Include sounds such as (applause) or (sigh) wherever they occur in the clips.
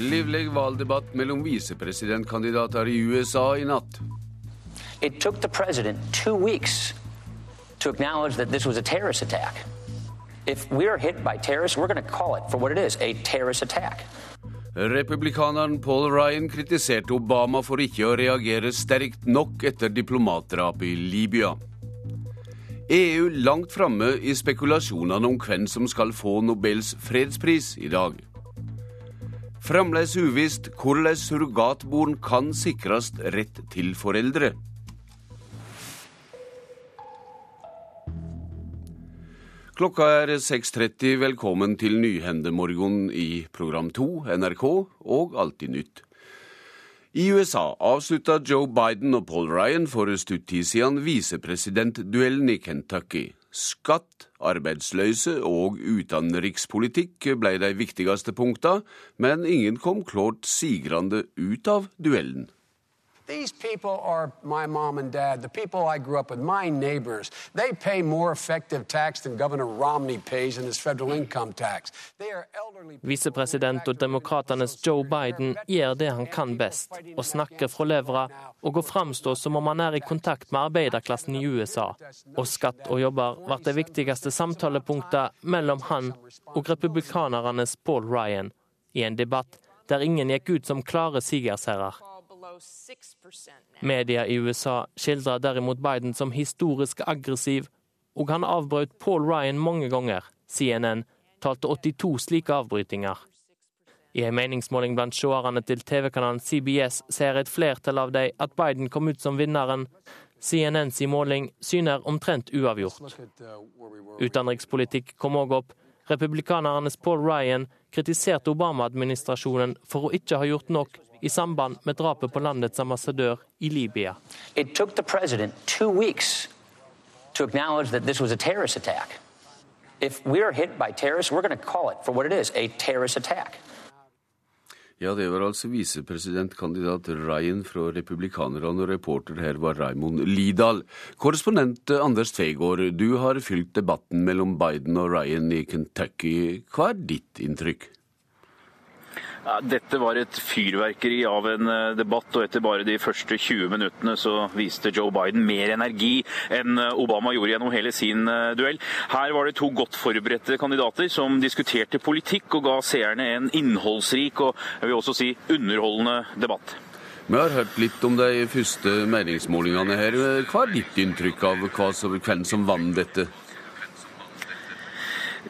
Livlig valgdebatt mellom visepresidentkandidater i USA i natt. It took the president two weeks to acknowledge that this was a terrorist attack. If we are hit by terrorists, we're going to call it for what it is a terrorist attack. Republikaneren Paul Ryan kritiserte Obama for ikke å reagere sterkt nok etter diplomatdrapet i Libya. EU langt framme i spekulasjonene om hvem som skal få Nobels fredspris i dag. Fremdeles uvisst hvordan surrogatbarn kan sikres rett til foreldre. Klokka er 6.30. Velkommen til Nyhendemorgen i program 2, NRK og Alltid nytt. I USA avslutta Joe Biden og Paul Ryan for en stund tid siden visepresidentduellen i Kentucky. Skatt, arbeidsløse og utenrikspolitikk ble de viktigste punktene, men ingen kom klart sigrende ut av duellen. These people are my mom and dad, the people I grew up with, my neighbors. They pay more effective tax than Governor Romney pays in his federal income tax. They are elderly Visepresident og demokratenes Joe Biden gjør det han kan best, å snakke fra levra og å framstå som om han er i kontakt med arbeiderklassen i USA. Og skatt og jobber ble det viktigste samtalepunktet mellom han og republikanernes Paul Ryan, i en debatt der ingen gikk ut som klare sigersherrer. Media i USA skildrer derimot Biden som historisk aggressiv, og han avbrøt Paul Ryan mange ganger. CNN talte 82 slike avbrytinger. I en meningsmåling blant seerne til TV-kanalen CBS ser et flertall av dem at Biden kom ut som vinneren. CNNs måling syner omtrent uavgjort. Utenrikspolitikk kom òg opp. Republikanernes Paul Ryan kritiserte Obama-administrasjonen for å ikke ha gjort nok i samband med drapet på landets ambassadør i Libya. It took the president two weeks to acknowledge that this was a terrorist attack. If we are hit by terrorists, we're going to call it for what it is a terrorist attack. Ja, det var altså visepresidentkandidat Ryan fra Republikanerne, og reporter her var Raimond Lidahl. Korrespondent Anders Tvegård, du har fylt debatten mellom Biden og Ryan i Kentucky. Hva er ditt inntrykk? Dette var et fyrverkeri av en eh, debatt, og etter bare de første 20 minuttene så viste Joe Biden mer energi enn eh, Obama gjorde gjennom hele sin eh, duell. Her var det to godt forberedte kandidater som diskuterte politikk og ga seerne en innholdsrik og jeg vil også si underholdende debatt. Vi har hørt litt om de første meningsmålingene her. Hva er ditt inntrykk av hvem som vant dette?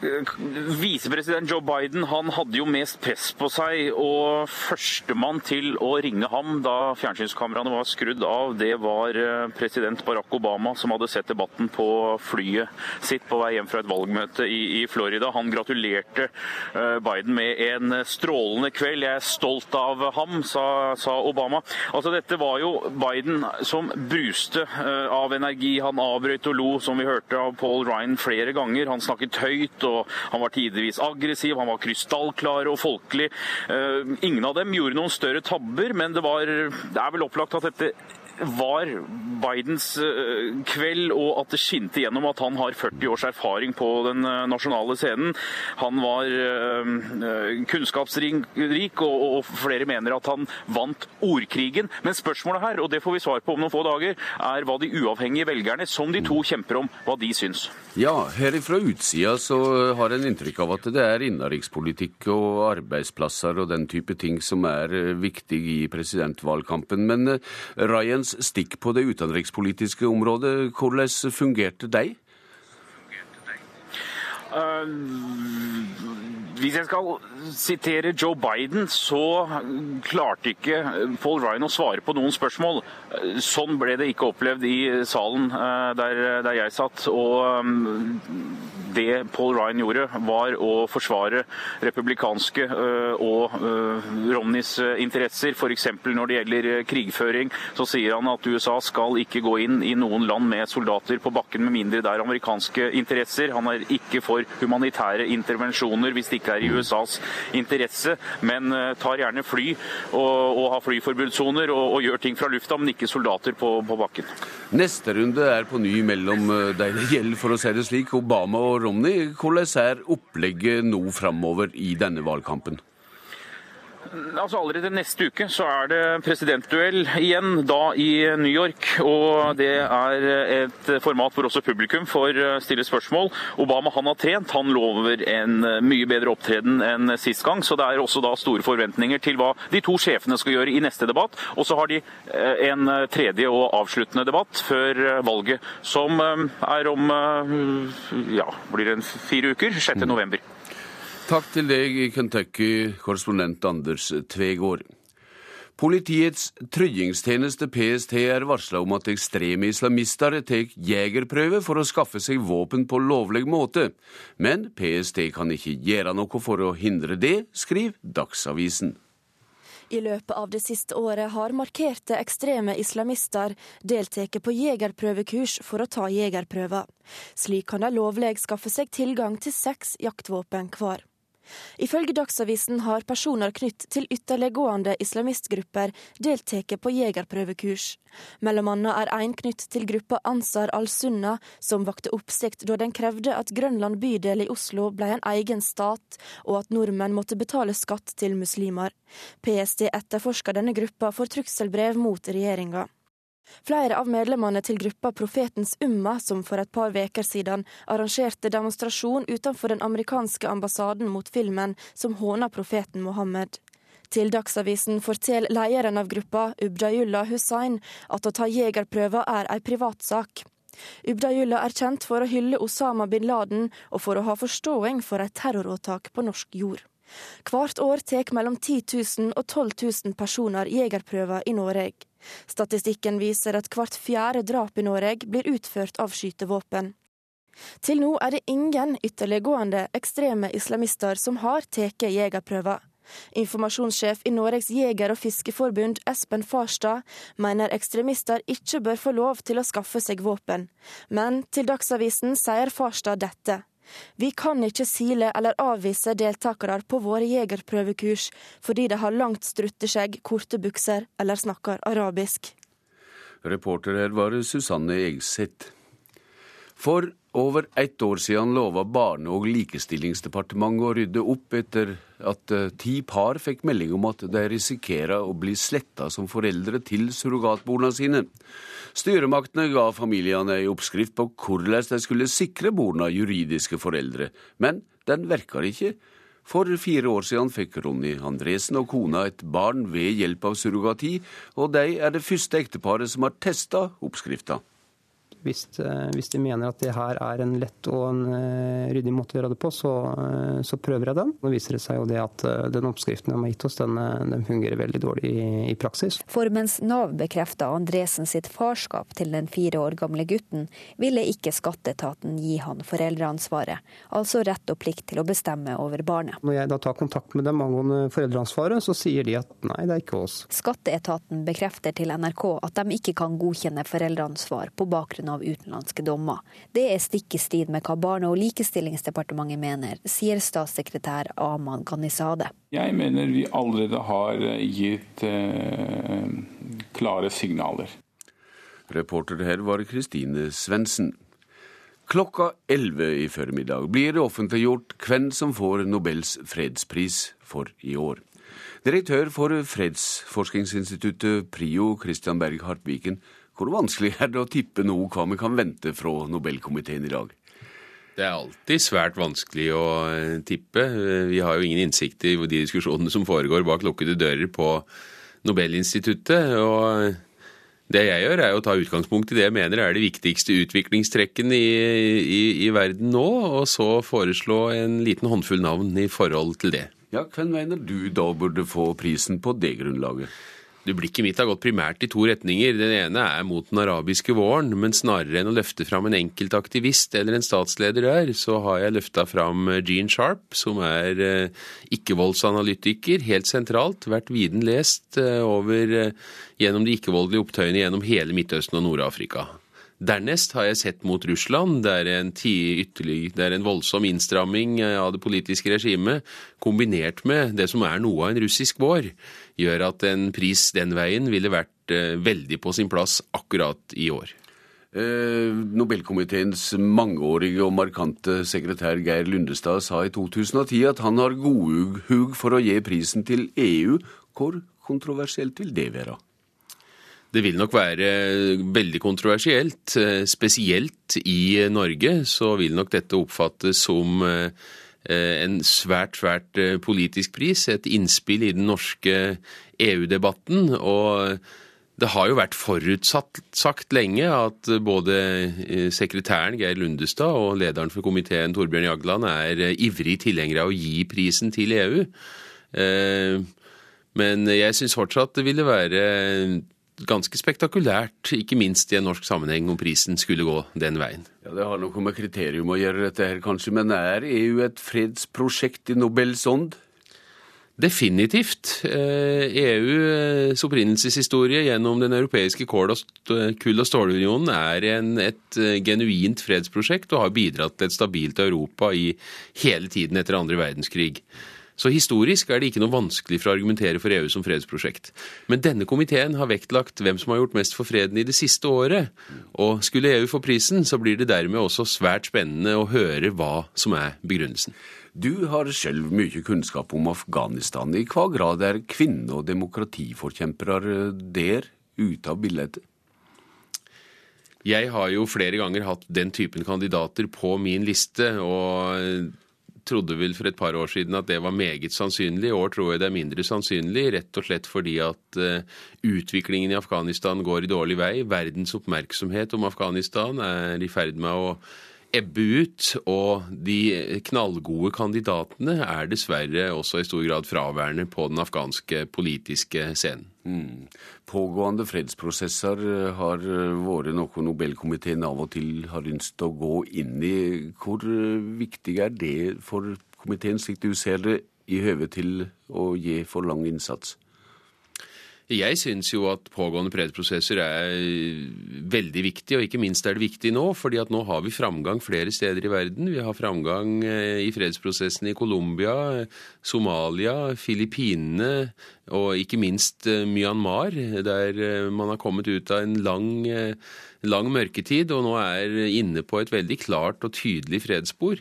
Visepresident Joe Biden han hadde jo mest press på seg, og førstemann til å ringe ham da fjernsynskameraene var skrudd av, det var eh, president Barack Obama, som hadde sett debatten på flyet sitt på vei hjem fra et valgmøte i, i Florida. Han gratulerte eh, Biden med en strålende kveld. Jeg er stolt av ham, sa, sa Obama. Altså, dette var jo Biden som bruste eh, av energi. Han avbrøt og lo, som vi hørte av Paul Ryan flere ganger. Han snakket høyt og han var tidvis aggressiv, han var krystallklar og folkelig. Eh, ingen av dem gjorde noen større tabber, men det, var, det er vel opplagt at dette var Bidens eh, kveld, og at det skinte gjennom at han har 40 års erfaring på den eh, nasjonale scenen. Han var eh, kunnskapsrik, og flere mener at han vant ordkrigen. Men spørsmålet her, og det får vi svar på om noen få dager, er hva de uavhengige velgerne, som de to kjemper om, hva de syns. Ja, her fra utsida så har en inntrykk av at det er innenrikspolitikk og arbeidsplasser og den type ting som er viktig i presidentvalgkampen. Men Ryans stikk på det utenrikspolitiske området. Hvordan fungerte de? Uh, hvis jeg skal sitere Joe Biden, så klarte ikke Paul Ryan å svare på noen spørsmål. Sånn ble det ikke opplevd i salen uh, der, der, jeg satt. Og um, det Paul Ryan gjorde, var å forsvare republikanske uh, og Romneys interesser. F.eks. når det gjelder krigføring, så sier han at USA skal ikke gå inn i noen land med soldater på bakken med mindre det er amerikanske interesser. Han er ikke for humanitære intervensjoner hvis det ikke er i USAs interesse, men eh, tar gjerne fly og, og har flyforbudssoner og, og, gjør ting fra lufta, men ikke soldater på, på, bakken. Neste runde er på ny mellom eh, de det gjelder, for å si det slik, Obama og Romney. Hvordan er opplegget nå framover i denne valgkampen? Altså Allerede neste uke så er det presidentduell igjen, da i New York. Og det er et format hvor også publikum får stille spørsmål. Obama han har trent, han lover en mye bedre opptreden enn sist gang. Så det er også da store forventninger til hva de to sjefene skal gjøre i neste debatt. Og så har de eh, en tredje og avsluttende debatt før valget, som eh, er om ja, blir det fire uker, 6. november. Takk til deg i Kentucky, korrespondent Anders Tvegård. Politiets tryggingstjeneste PST er varsla om at ekstreme islamister tar jegerprøve for å skaffe seg våpen på lovlig måte. Men PST kan ikke gjøre noe for å hindre det, skriver Dagsavisen. I løpet av det siste året har markerte ekstreme islamister deltatt på jegerprøvekurs for å ta jegerprøver. Slik kan de lovlig skaffe seg tilgang til seks jaktvåpen hver. Ifølge Dagsavisen har personer knytt til ytterliggående islamistgrupper deltatt på jegerprøvekurs. Mellom annet er en knytt til gruppa Ansar al-Sunna, som vakte oppsikt da den krevde at Grønland bydel i Oslo ble en egen stat, og at nordmenn måtte betale skatt til muslimer. PST etterforsker denne gruppa for trusselbrev mot regjeringa. Flere av medlemmene til gruppa Profetens Umma, som for et par veker siden arrangerte demonstrasjon utenfor den amerikanske ambassaden mot filmen som håner profeten Mohammed. Til Dagsavisen forteller lederen av gruppa, Ubdayullah Hussain, at å ta jegerprøver er ei privatsak. Ubdayullah er kjent for å hylle Osama bin Laden og for å ha forståing for et terroråtak på norsk jord. Hvert år tar mellom 10 000 og 12 000 personer jegerprøver i Norge. Statistikken viser at hvert fjerde drap i Norge blir utført av skytevåpen. Til nå er det ingen ytterliggående ekstreme islamister som har tatt jegerprøver. Informasjonssjef i Norges jeger- og fiskeforbund, Espen Farstad, mener ekstremister ikke bør få lov til å skaffe seg våpen. Men til Dagsavisen sier Farstad dette. Vi kan ikke sile eller avvise deltakere på våre jegerprøvekurs fordi de har langt strutteskjegg, korte bukser eller snakker arabisk. Reporter her var Susanne Egseth. For over ett år siden lova Barne- og likestillingsdepartementet å rydde opp etter at eh, ti par fikk melding om at de risikerer å bli sletta som foreldre til surrogatbarna sine. Styremaktene ga familiene ei oppskrift på hvordan de skulle sikre barna juridiske foreldre, men den virker ikke. For fire år siden fikk Ronny Andresen og kona et barn ved hjelp av surrogati, og de er det første ekteparet som har testa oppskrifta. Hvis, eh, hvis, de mener at det her er en lett og en uh, ryddig måte å gjøre det på, så, uh, så, prøver jeg den. Nå viser det seg jo det at den oppskriften de har gitt oss, den, den fungerer veldig dårlig i, i, praksis. For mens Nav bekrefta Andresen sitt farskap til den fire år gamle gutten, ville ikke skatteetaten gi han foreldreansvaret, altså rett og plikt til å bestemme over barnet. Når jeg da tar kontakt med dem angående foreldreansvaret, så sier de at nei, det er ikke oss. Skatteetaten bekrefter til NRK at de ikke kan godkjenne foreldreansvar på bakgrunn av utenlandske dommer. Det er stikk i strid med hva Barne- og likestillingsdepartementet mener, sier statssekretær Aman Ghanizade. Jeg mener vi allerede har gitt eh, klare signaler. Reporter her var Kristine Svendsen. Klokka 11 i formiddag blir det offentliggjort hvem som får Nobels fredspris for i år. Direktør for fredsforskningsinstituttet PRIO, Christian Berg Hartviken, hvor vanskelig er det å tippe noe hva vi kan vente fra Nobelkomiteen i dag? Det er alltid svært vanskelig å eh, tippe. Vi har jo ingen innsikt i de diskusjonene som foregår bak lukkede dører på Nobelinstituttet. og det jeg gjør, er å ta utgangspunkt i det jeg mener er de viktigste utviklingstrekkene i, i, i, verden nå, og så foreslå en liten håndfull navn i forhold til det. Ja, Hvem mener du da burde få prisen på det grunnlaget? Du, Blikket mitt har gått primært i to retninger. Den ene er mot den arabiske våren, men snarere enn å løfte fram en enkelt aktivist eller en statsleder der, så har jeg løfta fram eh, Gene Sharp, som er eh, ikke-voldsanalytiker, helt sentralt, vært viden lest eh, over gjennom de ikke-voldelige opptøyene gjennom hele Midtøsten og Nord-Afrika. Dernest har jeg sett mot Russland, der en, der en voldsom innstramming av det politiske regimet, kombinert med det som er noe av en russisk vår, gjør at en pris den veien ville vært eh, veldig på sin plass akkurat i år. Eh, Nobelkomiteens mangeårige og markante sekretær Geir Lundestad sa i 2010 at han har godhug for å gi prisen til EU. Hvor kontroversielt vil det være? Det vil nok være veldig kontroversielt. Spesielt i Norge så vil nok dette oppfattes som eh, en svært, svært eh, politisk pris. Et innspill i den norske EU-debatten. og det har jo vært forutsatt sagt lenge at både eh, sekretæren Geir Lundestad og lederen for komiteen Torbjørn Jagland er eh, ivrig tilhengere av å gi prisen til EU. Eh, men jeg syns fortsatt det ville være ganske spektakulært, ikke minst i en norsk sammenheng, om prisen skulle gå den veien. Ja, Det har noe med kriterium å gjøre, dette her kanskje, men er EU et fredsprosjekt i Nobels ånd? Definitivt. EUs opprinnelseshistorie gjennom den europeiske kull- og stålunionen er en, et genuint fredsprosjekt og har bidratt til et stabilt Europa i hele tiden etter andre verdenskrig. Så historisk er det ikke noe vanskelig for å argumentere for EU som fredsprosjekt. Men denne komiteen har vektlagt hvem som har gjort mest for freden i det siste året. Og skulle EU få prisen, så blir det dermed også svært spennende å høre hva som er begrunnelsen. Du har selv mye kunnskap om Afghanistan. I hva grad er kvinne- og demokratiforkjempere der ute av bildet? Jeg har jo flere ganger hatt den typen kandidater på min liste, og trodde vel for et par år siden at det var meget sannsynlig. I år tror jeg det er mindre sannsynlig, rett og slett fordi at uh, utviklingen i Afghanistan går i dårlig vei. Verdens oppmerksomhet om Afghanistan er i ferd med å ebbe ut, og de knallgode kandidatene er dessverre også i stor grad fraværende på den afghanske politiske scenen. Mm. Pågående fredsprosesser har vært noe Nobelkomiteen av og til har ønsket å gå inn i. Hvor viktig er det for komiteen, slik du ser det, i høve til å gi for lang innsats? Jeg syns jo at pågående fredsprosesser er veldig viktig, og ikke minst er det viktig nå, fordi at nå har vi framgang flere steder i verden. Vi har framgang eh, i fredsprosessen i Colombia, Somalia, Filippinene og ikke minst eh, Myanmar, der eh, man har kommet ut av en lang, lang mørketid og nå er inne på et veldig klart og tydelig fredsspor.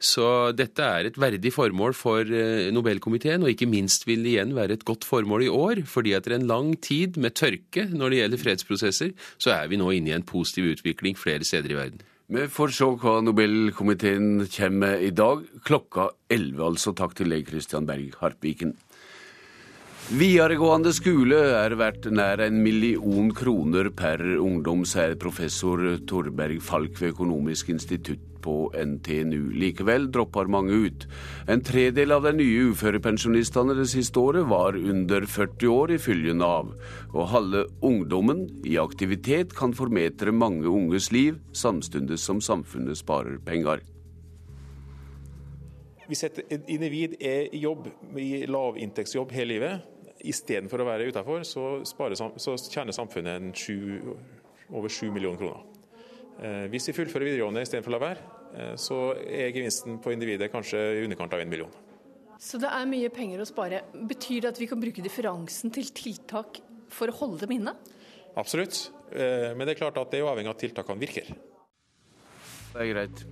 Så dette er et verdig formål for eh, Nobelkomiteen, og ikke minst vil det igjen være et godt formål i år. fordi etter en lang tid med tørke når det gjelder fredsprosesser, så er vi nå inne i en positiv utvikling flere steder i verden. Vi får se hva Nobelkomiteen kommer med i dag. Klokka 11, altså. Takk til deg, Christian Berg Harpviken. Videregående skole er verdt nær en million kroner per ungdom, sier professor Torberg Falk ved Økonomisk institutt på NTNU. Likevel dropper mange ut. En tredel av de nye uførepensjonistene det siste året var under 40 år, ifølge Nav. Å holde ungdommen i aktivitet kan formetre mange unges liv, samtidig som samfunnet sparer penger. Hvis et individ er i jobb, i lavinntektsjobb hele livet, istedenfor å være utafor, så, så, tjener samfunnet 7, over 7 millioner kroner. Eh, hvis vi fullfører videregående istedenfor å la være, eh, så er gevinsten på individet kanskje i underkant av en million. Så det er mye penger å spare. Betyr det at vi kan bruke differansen til tiltak for å holde dem inne? Absolutt, eh, men det er klart at det er avhengig av at tiltakene virker. Det er greit.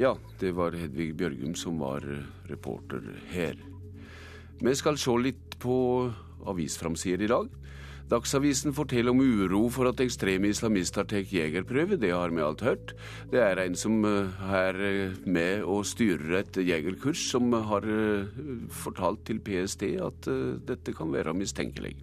Ja, det var Hedvig Bjørgum som var reporter her. Vi skal se litt på avisframsider i dag. Dagsavisen forteller om uro for at ekstreme islamister tar jegerprøve. Det har vi alt hørt. Det er en som eh, er eh, med og styrer et jegerkurs, som har eh, fortalt til PST at dette kan være mistenkelig.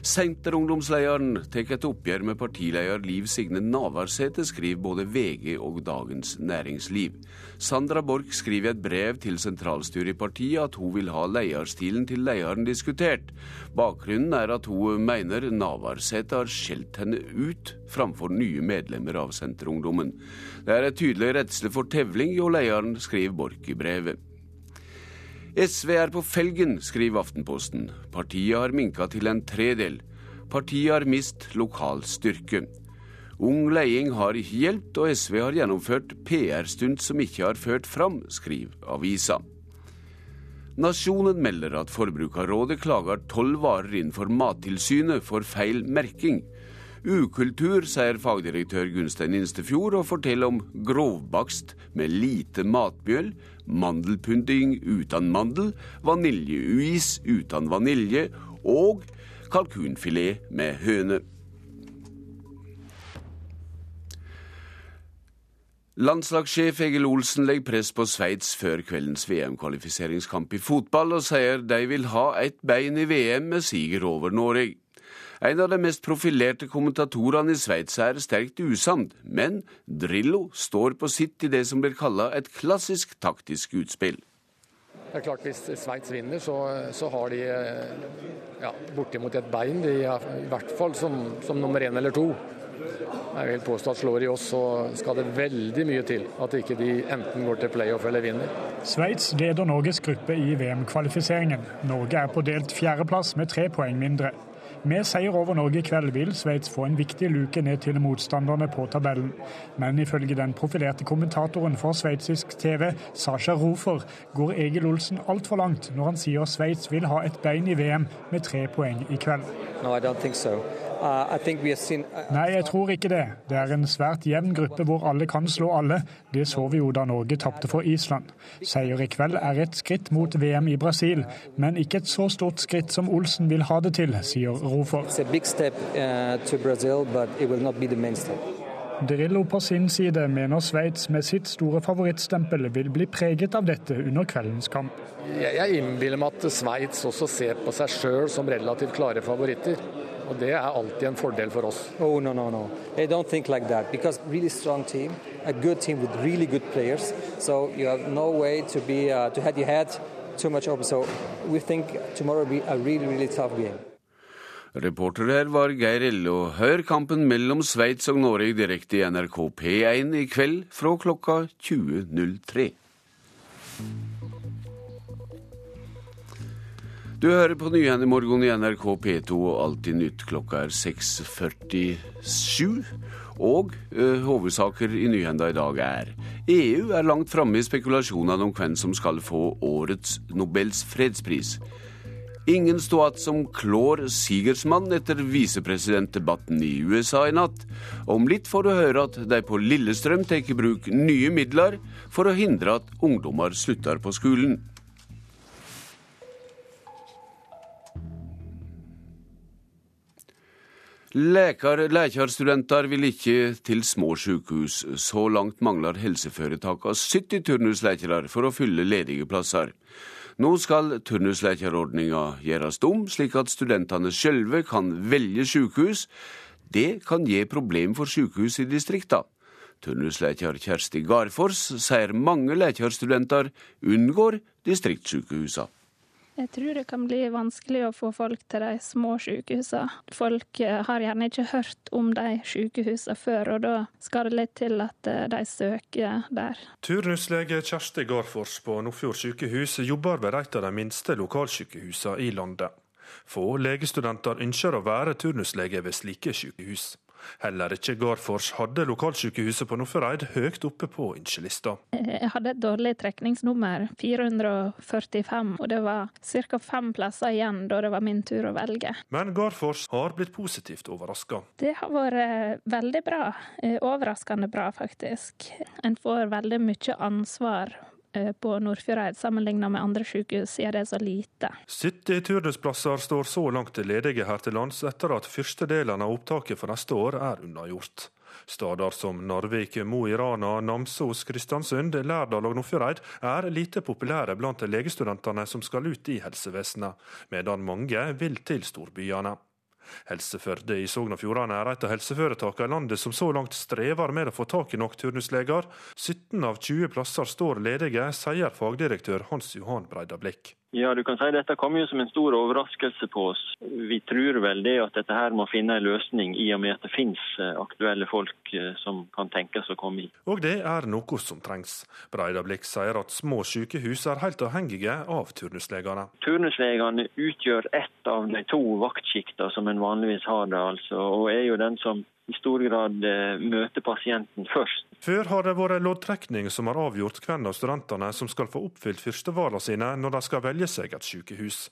Senterungdomslederen tar et oppgjør med partileder Liv Signe Navarsete, skriver både VG og Dagens Næringsliv. Sandra Borch skriver i et brev til sentralstyret i partiet at hun vil ha lederstilen til lederen diskutert. Bakgrunnen er at hun mener Navarsete har skjelt henne ut framfor nye medlemmer av Senterungdommen. Det er et tydelig redsel for tevling hjå lederen, skriver Borch i brevet. SV er på felgen, skriver Aftenposten. Partiet har minka til en tredel. Partiet har mist lokal styrke. Ung leding har ikke hjulpet, og SV har gjennomført PR-stunt som ikke har ført fram, skriver avisa. Nasjonen melder at Forbrukerrådet klager tolv varer inn for Mattilsynet for feil merking. Ukultur, sier fagdirektør Gunstein Instefjord, og forteller om grovbakst med lite matmjøl, mandelpudding uten mandel, vaniljeis uten vanilje og kalkunfilet med høne. Landslagssjef Egil Olsen legger press på Sveits før kveldens VM-kvalifiseringskamp i fotball, og sier de vil ha et bein i VM med siger over Norge. En av de mest profilerte kommentatorene i Sveits er sterkt usann, men Drillo står på sitt i det som blir kalla et klassisk taktisk utspill. Det er klart Hvis Sveits vinner, så, så, har de ja, bortimot et bein, de er, i hvert fall som, som nummer én eller to. Jeg vil påstå at slår de oss, så skal det veldig mye til at ikke de enten går til playoff eller vinner. Sveits leder Norges gruppe i VM-kvalifiseringen. Norge er på delt fjerdeplass med tre poeng mindre. Med seier over Norge i kveld vil Sveits få en viktig luke ned til motstanderne på tabellen. Men ifølge den profilerte kommentatoren for sveitsisk TV, Sasha Rofer, går Egil Olsen altfor langt når han sier Sveits vil ha et bein i VM med tre poeng i kveld. No, I don't think so. Uh, uh, Nei, jeg tror ikke det. Det er en svært jevn gruppe hvor alle kan slå alle. Det så vi jo da Norge tapte for Island. Seier i kveld er et skritt mot VM i Brasil, men ikke et så stort skritt som Olsen vil ha det til, sier Rofor. Drillo på sin side mener Sveits med sitt store favorittstempel vil bli preget av dette under kveldens kamp. Jeg innbiller meg at Sveits også ser på seg sjøl som relativt klare favoritter. Og det er alltid en fordel for oss. Oh, no, no, no. I don't think like that. Because really strong team, a good team with really good players. So you have no way to be uh, to head your head too much open. So we think tomorrow will be a really, really tough game. Reporter her var Geir Elle, og Hør kampen mellom Sveits og Norge direkte i NRK P1 i kveld fra klokka 20.03. Du hører på Nyhendene i morgen i NRK P2 og Alltid nytt. Klokka er 6.47. Og ø, hovedsaker i nyhenda i dag er EU er langt framme i spekulasjonene om hvem som skal få årets Nobels fredspris. Ingen sto igjen som klår sigersmann etter visepresidentdebatten i USA i natt. Om litt får du høre at de på Lillestrøm tar i bruk nye midler for å hindre at ungdommer slutter på skolen. Lekarstudenter vil ikke til små sykehus. Så langt mangler helseforetakene 70 turnuslekere for å fylle ledige plasser. Nå skal turnuslekerordninga gjøres om, slik at studentene sjølve kan velge sykehus. Det kan gi problem for sykehus i distrikta. Turnusleker Kjersti Garfors sier mange lekerstudenter unngår distriktssykehusene. Jeg tror det kan bli vanskelig å få folk til de små sykehusene. Folk eh, har gjerne ikke hørt om de sykehusene før, og da skal det litt til at eh, de søker der. Turnuslege Kjersti Garfors på Nordfjord sykehus jobber ved et av de minste lokalsykehusene i landet. Få legestudenter ønsker å være turnuslege ved slike sykehus. Heller ikke Garfors hadde lokalsykehuset på Nordfjordeid høyt oppe på ønskelista. Jeg hadde et dårlig trekningsnummer, 445, og det var ca. fem plasser igjen da det var min tur å velge. Men Garfors har blitt positivt overraska. Det har vært veldig bra. Eh, overraskende bra, faktisk. En får veldig mye ansvar Eh, på Nordfjordeid sammenligna med andre sykehus, er det så lite. 70 turnusplasser står så langt ledige her til lands etter at første delen av opptaket for neste år er unnagjort. Steder som Narvik, Mo i Rana, Namsos, Kristiansund, Lærdal og Nordfjordeid er lite populære blant legestudentene som skal ut i helsevesenet, medan mange vil til storbyene. Helse Førde i Sogn og Fjordane er et av helseforetakene i landet som så langt strever med å få tak i nok turnusleger. 17 av 20 plasser står ledige, sier fagdirektør Hans Johan Breida Blikk. Ja, du kan si Dette kom jo som en stor overraskelse på oss. Vi tror vel det at dette her må finne en løsning, i og med at det finnes eh, aktuelle folk eh, som kan tenkes å komme i. Og det er noe som trengs. Breida Blikk sier at små sykehus er helt avhengige av turnuslegene. Turnuslegene utgjør ett av de to vaktsjikta som en vanligvis har det, altså, og er jo den som i stor grad eh, møter pasienten først. Før har det vært loddtrekning som har avgjort hvem av studentene som skal få oppfylt førstevalene sine når de skal velge seg et sykehus.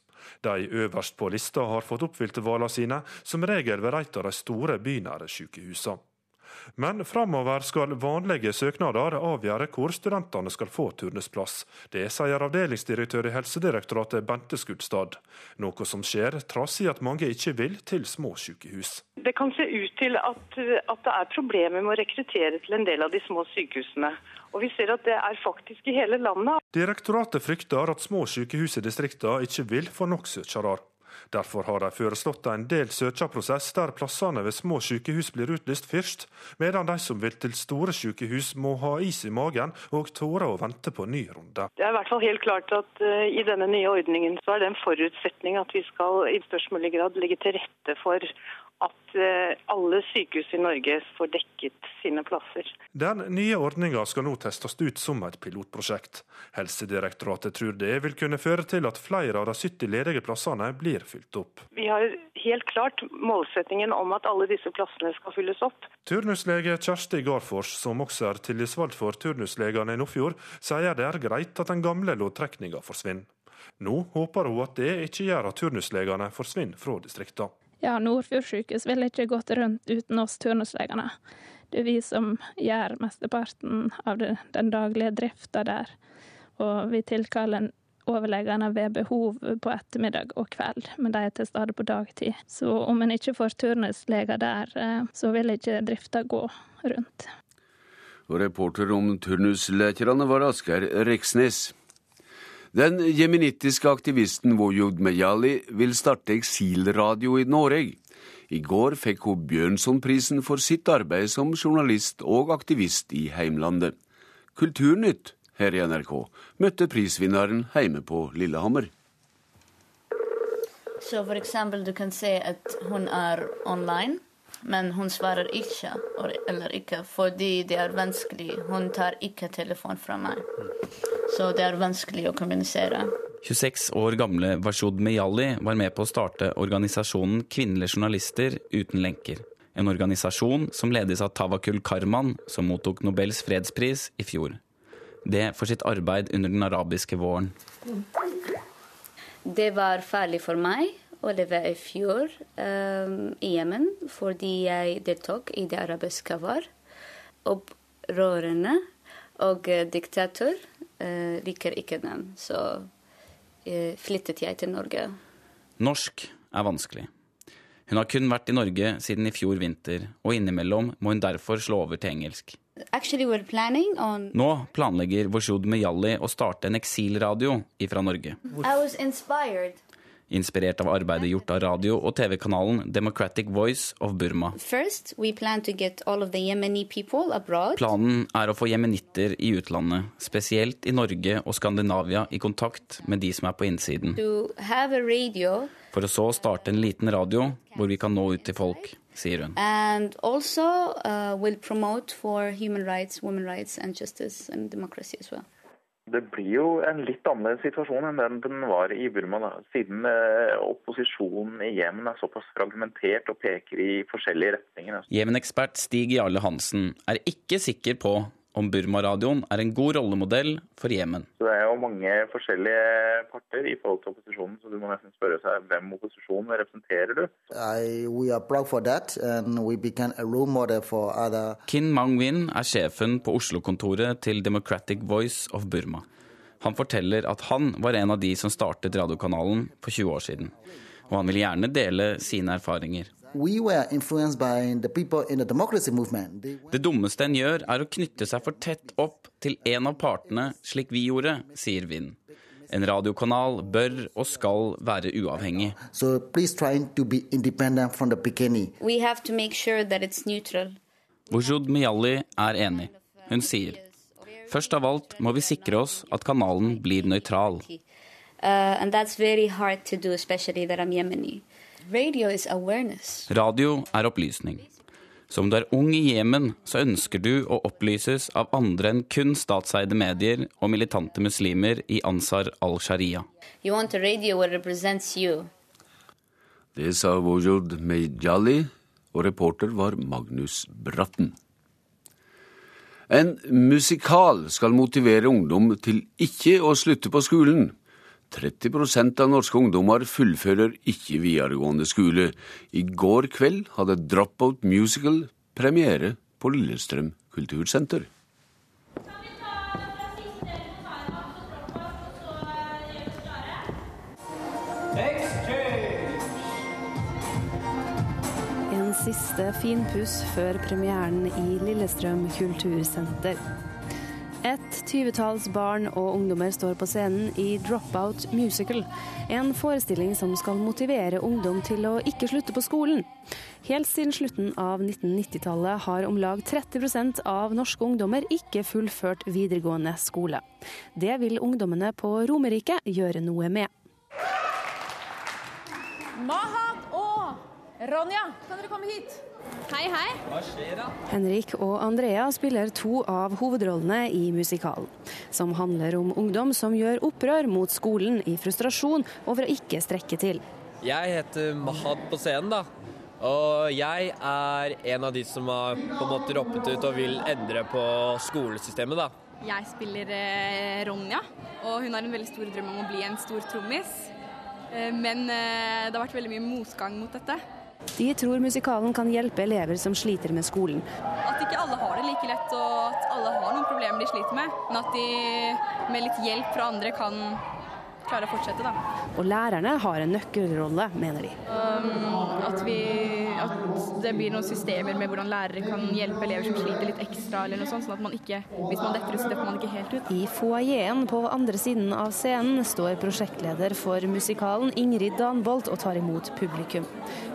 De øverst på lista har fått oppfylt valene sine, som regel ved et av de store bynære sykehusene. Men framover skal vanlige søknader avgjøre hvor studentene skal få turnusplass. Det sier avdelingsdirektør i Helsedirektoratet Bente Skudstad. Noe som skjer trass i at mange ikke vil til små sykehus. Det kan se ut til at, at det er problemer med å rekruttere til en del av de små sykehusene. Og vi ser at det er faktisk i hele landet. Direktoratet frykter at små sykehus i distriktene ikke vil få nok søkere. Derfor har de foreslått en del søkeprosess der plassene ved små sykehus blir utlyst først, medan de som vil til store sykehus må ha is i magen og tåre å vente på ny runde. Det er i hvert fall helt klart at uh, i denne nye ordningen så er det en forutsetning at vi skal i størst mulig grad legge til rette for at eh, alle sykehus i Norge får dekket sine plasser. Den nye ordninga skal nå testes ut som et pilotprosjekt. Helsedirektoratet tror det vil kunne føre til at flere av de 70 ledige plassene blir fylt opp. Vi har helt klart målsettingen om at alle disse plassene skal fylles opp. Turnuslege Kjersti Garfors, som også er tillitsvalgt for turnuslegene i Nordfjord, sier det er greit at den gamle loddtrekninga forsvinner. Nå håper hun at det ikke gjør at turnuslegene forsvinner fra distriktene. Ja, Nordfjord sykehus ville ikke gått rundt uten oss turnuslegene. Det er vi som gjør mesteparten av den daglige drifta der. Og vi tilkaller overlegene ved behov på ettermiddag og kveld, men de er til stede på dagtid. Så om en ikke får turnusleger der, eh, så vil ikke drifta gå rundt. Og reporter om turnuslekerne var Asgeir Reksnes. Den jemenittiske aktivisten Wojud Mejali vil starte eksilradio i Norge. I går fikk hun Bjørnsonprisen for sitt arbeid som journalist og aktivist i heimlandet. Kulturnytt her i NRK møtte prisvinneren hjemme på Lillehammer. Så for eksempel, du kan se at hun er online, men hun svarer ikke eller ikke fordi det er vanskelig. Hun tar ikke telefon fra meg så det er vanskelig å kommunisere. 26 år gamle Washud Meyali var med på å starte organisasjonen Kvinnelige journalister uten lenker. En organisasjon som ledes av Tawakul Karman, som mottok Nobels fredspris i fjor. Det for sitt arbeid under den arabiske våren. Det var farlig for meg å leve i fjor um, i Jemen, fordi jeg deltok i det arabiske var. Opprørerne og diktator uh, liker ikke den. Så uh, flyttet jeg til Norge. Norsk er vanskelig. Hun har kun vært i Norge siden i fjor vinter, og innimellom må hun derfor slå over til engelsk. On... Nå planlegger Voshud Meyali å starte en eksilradio ifra Norge. I was inspired inspirert av arbeidet gjort av radio- og TV-kanalen Democratic Voice of Burma. First, plan Planen er å få jemenitter i utlandet, spesielt i Norge og Skandinavia, i kontakt med de som er på innsiden. For å så starte en liten radio hvor vi kan nå ut til folk sier hun. And also uh, will promote for human rights, women rights and justice and democracy as well. Det blir jo en litt annerledes situasjon enn den den var i Burma. Da. Siden eh, opposisjonen i Jemen er såpass fragmentert og peker i forskjellige retninger. Jemen-ekspert Stig Jarle Hansen er ikke sikker på om Burma-radioen er en god rollemodell for Jemen. Det er jo mange forskjellige parter i forhold til opposisjonen, så du må nesten spørre seg hvem opposisjonen representerer du? Kin Mang-win er sjefen på Oslo-kontoret til Democratic Voice of Burma. Han forteller at han var en av de som startet radiokanalen for 20 år siden. Og han vil gjerne dele sine erfaringer. Det dummeste en gjør, er å knytte seg for tett opp til en av partene, slik vi gjorde, sier Vinn. En radiokanal bør og skal være uavhengig. So sure Wujud Miyali er enig. Hun sier først av alt må vi sikre oss at kanalen blir nøytral. Uh, and that's very hard to do, especially that I'm Yemeni. Radio is awareness. Radio er opplysning. Som du er ung i Jemen, så ønsker du å opplyses av andre enn kun statseide medier og militante muslimer i Ansar al-Sharia. Det sa Wujud Mejali, og reporter var Magnus Bratten. En musikal skal motivere ungdom til ikke å slutte på skolen. 30% av norske ungdommer fullfører ikke videregående skole. I går kveld hadde Dropout Musical premiere på Lillestrøm kultursenter. En siste finpuss før premieren i Lillestrøm kultursenter. Et tyvetalls barn og ungdommer står på scenen i Dropout Musical, en forestilling som skal motivere ungdom til å ikke slutte på skolen. Helt siden slutten av 1990-tallet har om lag 30% av norske ungdommer ikke fullført videregående skole. Det vil ungdommene på Romerike gjøre noe med. Mahat og Ronja, kan dere komme hit? Hei, hei. Hva skjer da? Henrik og Andrea spiller to av hovedrollene i musikalen, som handler om ungdom som gjør opprør mot skolen i frustrasjon over å ikke strekke til. Jeg heter Mahad på scenen, da. Og jeg er en av de som har på en måte roppet ut og vil endre på skolesystemet, da. Jeg spiller eh, Ronja, og hun har en veldig stor drøm om å bli en stor trommis. Eh, men eh, det har vært veldig mye motgang mot dette. De tror musikalen kan hjelpe elever som sliter med skolen. At ikke alle har det like lett, og at alle har noen problemer de sliter med. Men at de med litt hjelp fra andre kan klare å fortsette, da. Og lærerne har en nøkkelrolle, mener de. Um, at, vi, at det blir noen systemer med hvordan lærere kan hjelpe elever som sliter litt ekstra, eller noe sånt, sånn at man ikke, hvis man detter ut, så detter man ikke helt ut. I foajeen på andre siden av scenen står prosjektleder for musikalen Ingrid Danbolt og tar imot publikum.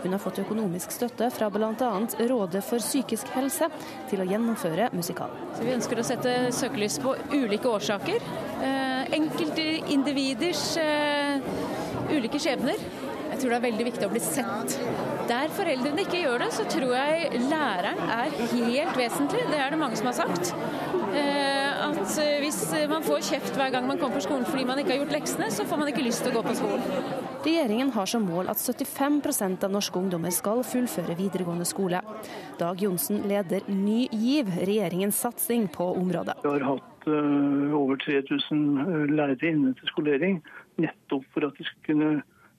Hun har fått økonomisk støtte fra bl.a. Rådet for psykisk helse til å gjennomføre musikalen. Vi ønsker å sette søkelys på ulike årsaker. Enkelte Enkeltindividers eh, ulike skjebner. Jeg tror det er veldig viktig å bli sett. Der foreldrene ikke gjør det, så tror jeg læreren er helt vesentlig. Det er det mange som har sagt. Eh, at hvis man får kjeft hver gang man kommer på skolen fordi man ikke har gjort leksene, så får man ikke lyst til å gå på skolen. Regjeringen har som mål at 75% av norske ungdommer skal fullføre videregående skole. Dag Johnsen leder Ny GIV, regjeringens satsing på området. Vi har hatt uh, over 3000 lærere inne til skolering, nettopp for at de skal kunne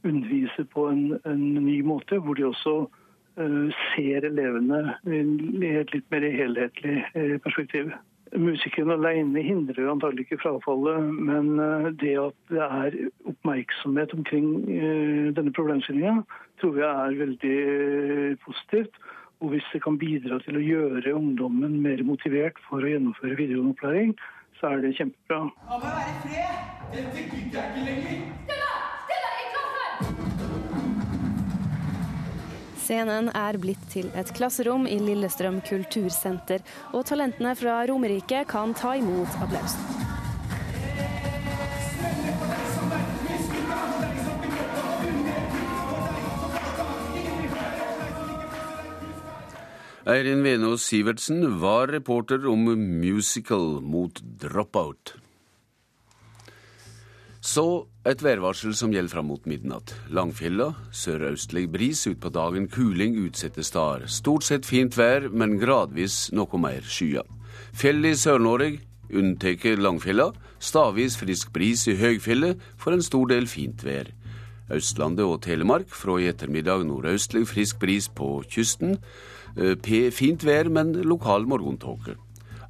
undervise på en, en ny måte, hvor de også uh, ser elevene i et litt mer helhetlig uh, perspektiv. Musikeren alene hindrer antagelig ikke frafallet, men det at det er oppmerksomhet omkring denne problemstillinga, tror jeg er veldig positivt. Og hvis det kan bidra til å gjøre ungdommen mer motivert for å gjennomføre videregående opplæring, så er det kjempebra. La meg være i fred! Dette gidder jeg ikke lenger. Stella! Stella! Scenen er blitt til et klasserom i Lillestrøm kultursenter, og talentene fra Romerike kan ta imot applausen. Eirin Venås Sivertsen var reporter om musical mot dropout. Så et værvarsel som gjelder fram mot midnatt. Langfjella, sørøstlig bris, utpå dagen kuling utsatte steder. Stort sett fint vær, men gradvis noe mer skyer. Fjell i Sør-Norge, unntatt Langfjella, stavis frisk bris i høgfjellet, for en stor del fint vær. Østlandet og Telemark fra i ettermiddag nordøstlig frisk bris på kysten. P fint vær, men lokal morgentåke.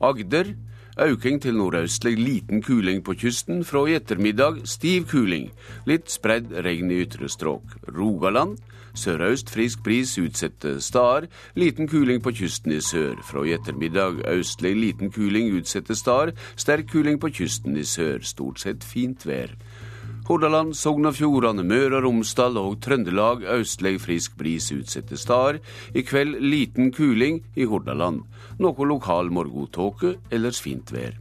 Agder Auking til nordøstlig liten kuling på kysten. Fra i ettermiddag stiv kuling. Litt spredd regn i ytre strøk. Rogaland. Sørøst frisk bris utsatte steder. Liten kuling på kysten i sør. Fra i ettermiddag østlig liten kuling utsatte steder. Sterk kuling på kysten i sør. Stort sett fint vær. Hordaland, Sogn og Fjordane, Møre og Romsdal og Trøndelag østlig frisk bris utsatte steder. I kveld liten kuling i Hordaland. Noe lokal morgentåke, ellers fint vær.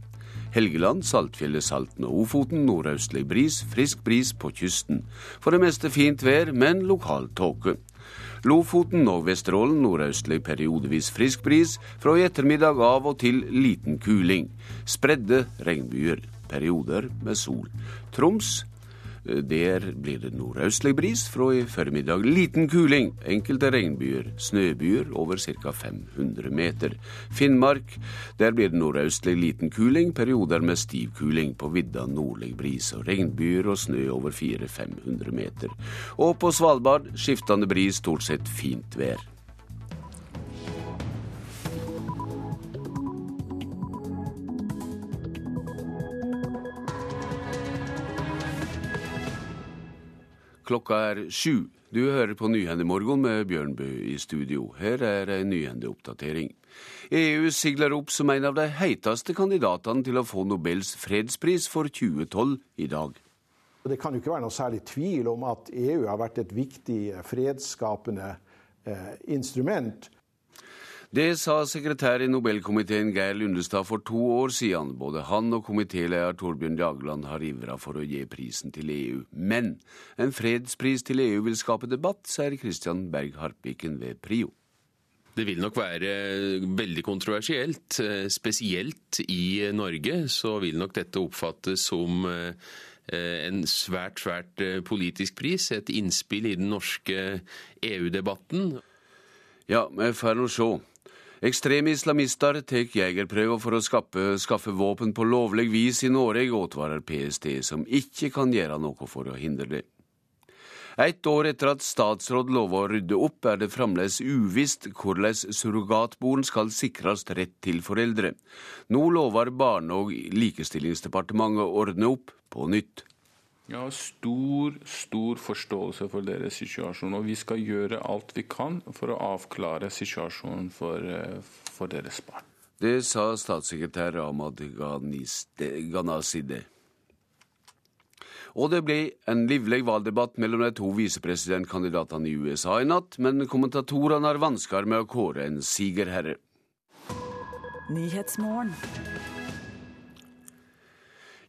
Helgeland, Saltfjellet, Salten og Ofoten nordøstlig bris, frisk bris på kysten. For det meste fint vær, men lokal tåke. Lofoten og Vesterålen nordøstlig periodevis frisk bris, fra i ettermiddag av og til liten kuling. Spredde regnbyger, perioder med sol. Troms Der blir det nordøstlig bris fra i formiddag. Liten kuling. Enkelte regnbyer. Snøbyer over ca. 500 meter. Finnmark. Der blir det nordøstlig liten kuling. Perioder med stiv kuling. På vidda nordlig bris og regnbyer og snø over 400-500 meter. Og på Svalbard skiftende bris, stort sett fint vær. Klokka er sju. Du hører på Nyhendemorgen med Bjørnbø i studio. Her er en nyhendeoppdatering. EU sigler opp som en av de heiteste kandidatene til å få Nobels fredspris for 2012 i dag. Det kan jo ikke være noe særlig tvil om at EU har vært et viktig fredsskapende eh, instrument det sa sekretær i Nobelkomiteen Geir Lundestad for to år siden. Både han og komitéleder Torbjørn Jagland har ivra for å gi prisen til EU. Men en fredspris til EU vil skape debatt, sier Christian Berg Harpiken ved Prio. Det vil nok være veldig kontroversielt. Spesielt i Norge så vil nok dette oppfattes som eh, en svært, svært eh, politisk pris. Et innspill i den norske EU-debatten. Ja, vi får nå se. Ekstreme islamister tar jegerprøver for å skaffe, skaffe, våpen på lovlig vis i Norge, advarer PST, som ikke kan gjøre noe for å hindre det. Et år etter at statsråd lova å rydde opp, er det fremdeles uvisst hvordan surrogatbarn skal sikres rett til foreldre. Nå lover Barne- og likestillingsdepartementet å ordne opp på nytt. Jeg har stor, stor forståelse for deres situasjon, og vi skal gjøre alt vi kan for å avklare situasjonen for, eh, for deres barn. Det sa statssekretær Ahmad Ghanaside. Og det ble en livlig valgdebatt mellom de to visepresidentkandidatene i USA i natt, men kommentatorene har vansker med å kåre en sigerherre.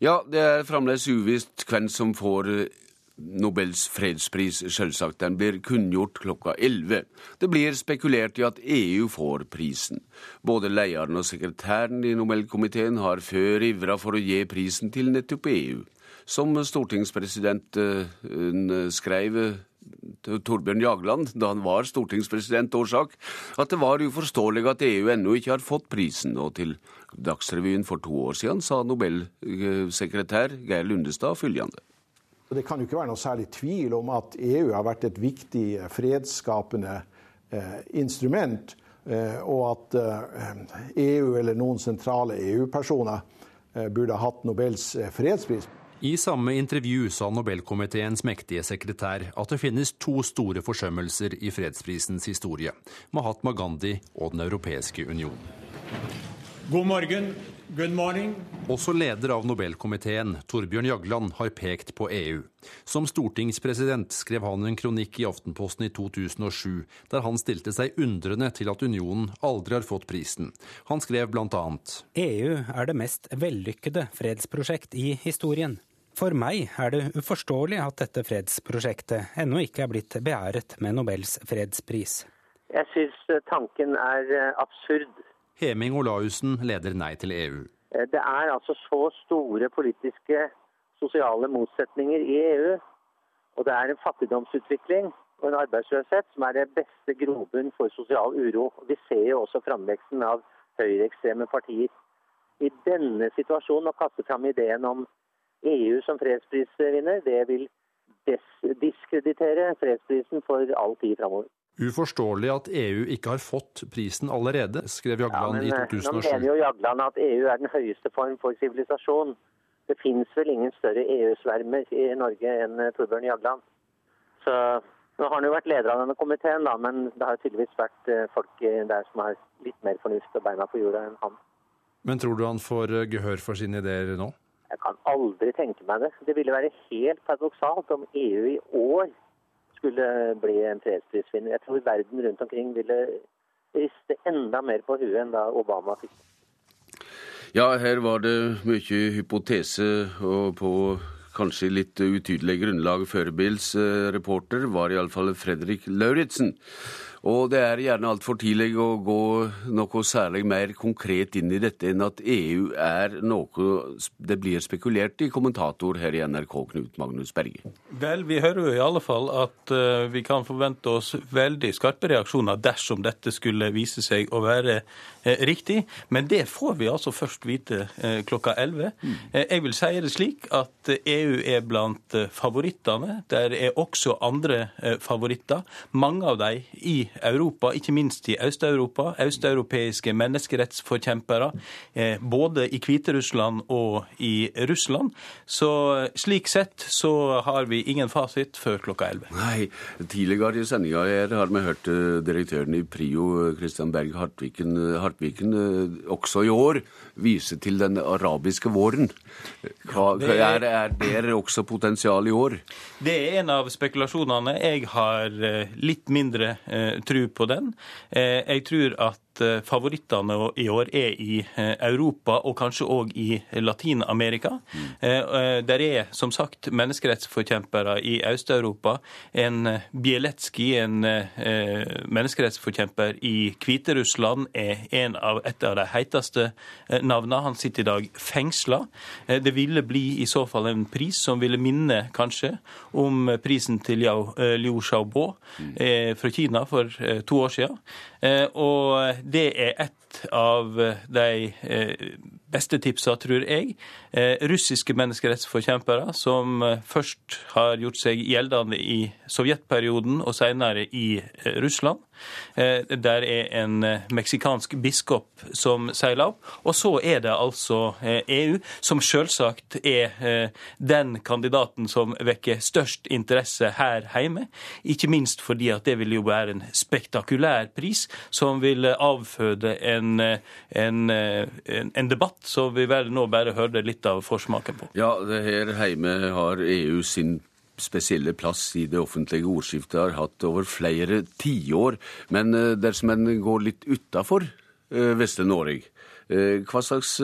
Ja, det er fremdeles uvisst hvem som får eh, Nobels fredspris, selvsagt. Den blir kunngjort klokka 11. Det blir spekulert i at EU får prisen. Både lederen og sekretæren i Nobelkomiteen har før ivra for å gi prisen til nettopp EU. Som stortingspresident uh, skrev Torbjørn Jagland da han var stortingspresident, årsak at det var uforståelig at EU ennå ikke har fått prisen. Og til Dagsrevyen for to år siden sa Nobelsekretær Geir Lundestad følgende. Det kan jo ikke være noe særlig tvil om at EU har vært et viktig fredsskapende eh, instrument, eh, og at eh, EU eller noen sentrale EU-personer eh, burde ha hatt Nobels eh, fredspris. I samme intervju sa Nobelkomiteens mektige sekretær at det finnes to store forsømmelser i fredsprisens historie. Mahatma Gandhi og Den europeiske union. God morgen. Også leder av Nobelkomiteen, Torbjørn Jagland, har pekt på EU. Som stortingspresident skrev han en kronikk i Aftenposten i 2007, der han stilte seg undrende til at unionen aldri har fått prisen. Han skrev bl.a.: EU er det mest vellykkede fredsprosjekt i historien. For meg er det uforståelig at dette fredsprosjektet ennå ikke er blitt beæret med Nobels fredspris. Jeg syns tanken er absurd. Heming Olaussen leder Nei til EU. Eh, det er altså så store politiske, sosiale motsetninger i EU. Og det er en fattigdomsutvikling og en arbeidsløshet som er det beste grobunn for sosial uro. Vi ser jo også framveksten av høyreekstreme partier. I denne situasjonen å kaste fram ideen om EU som fredsprisvinner, det vil diskreditere fredsprisen for all tid framover. Uforståelig at EU ikke har fått prisen allerede, skrev Jagland ja, men, i 2007. Nå mener jo Jagland at EU er den høyeste form for sivilisasjon. Det fins vel ingen større EU-svermer i Norge enn eh, Torbjørn Jagland. Så nå har han jo vært leder av denne komiteen, da, men det har tydeligvis vært eh, folk der som har litt mer fornuft og beina på jorda enn han. Men tror du han får eh, gehør for sine ideer nå? Jeg kan aldri tenke meg det. Det ville være helt paradoksalt om EU i år skulle bli en fredsprisvinner. Jeg tror verden rundt omkring ville riste enda mer på huet enn da Obama fikk. Ja, her var det mye hypotese og på kanskje litt utydelig grunnlag. Førebils reporter var iallfall Fredrik Lauritzen. Og det er gjerne altfor tidlig å gå noe særlig mer konkret inn i dette enn at EU er noe det blir spekulert i, kommentator her i NRK, Knut Magnus Berge. Vel, vi hører jo i alle fall at uh, vi kan forvente oss veldig skarpe reaksjoner dersom dette skulle vise seg å være riktig. Men det får vi altså først vite uh, klokka 11. Mm. jeg vil si det slik at EU er blant favorittene. Der er også andre favoritter. Mange av dem i Europa, ikke minst i Øst-Europa. Østeuropeiske menneskerettsforkjempere, eh, både i Hviterussland og i Russland. Så slik sett så har vi ingen fasit før klokka 11. Nei, tidligere i sendinga har vi hørt eh, direktøren i Prio, Christian Berg Hartviken, Hartviken eh, også i år vise til den arabiske våren. Hva, er, er det også potensial i år? Det er en av spekulasjonene. Jeg har litt mindre tro på den. Eh, jeg tror at Eh, favorittene i år er i eh, Europa og kanskje òg i Latin-Amerika. Mm. Der er som sagt menneskerettsforkjempere i Øst-Europa. En Bieletskij, en menneskerettsforkjemper i Hviterussland, er en av, et av de heiteste navnene. Han sitter i dag fengsla. Det ville bli i så fall en pris som ville minne kanskje om prisen til Liu Xiaobo mm. fra Kina for to år siden. Og det er et av de eh, beste tipsa, tror jeg. Eh, russiske menneskerettsforkjempere som eh, først har gjort seg gjeldende i sovjetperioden og senere i Russland. Der er en meksikansk biskop som seiler opp. Og så er det altså EU, e som selvsagt er den kandidaten som vekker størst interesse her hjemme. Ikke minst fordi at det vil jo være en spektakulær pris som vil avføde en, en, en, en debatt så vi vil nå bare høre litt av forsmaken på. Ja, det her hjemme har EU sin spesielle plass i det offentlige ordskiftet har hatt over flere tiår. Men eh, dersom en går litt utafor eh, Vestre Norge, eh, hva slags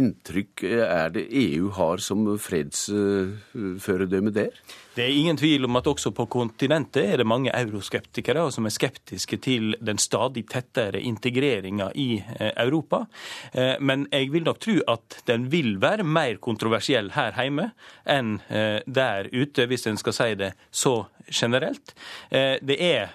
inntrykk er det EU har som fredsføredømme der? Det er ingen tvil om at også på kontinentet er det mange euroskeptikere som er skeptiske til den stadig tettere integreringa i eh, Europa. Eh, men jeg vil nok tro at den vil være mer kontroversiell her hjemme enn eh, der ute, hvis en skal si det så generelt. Det er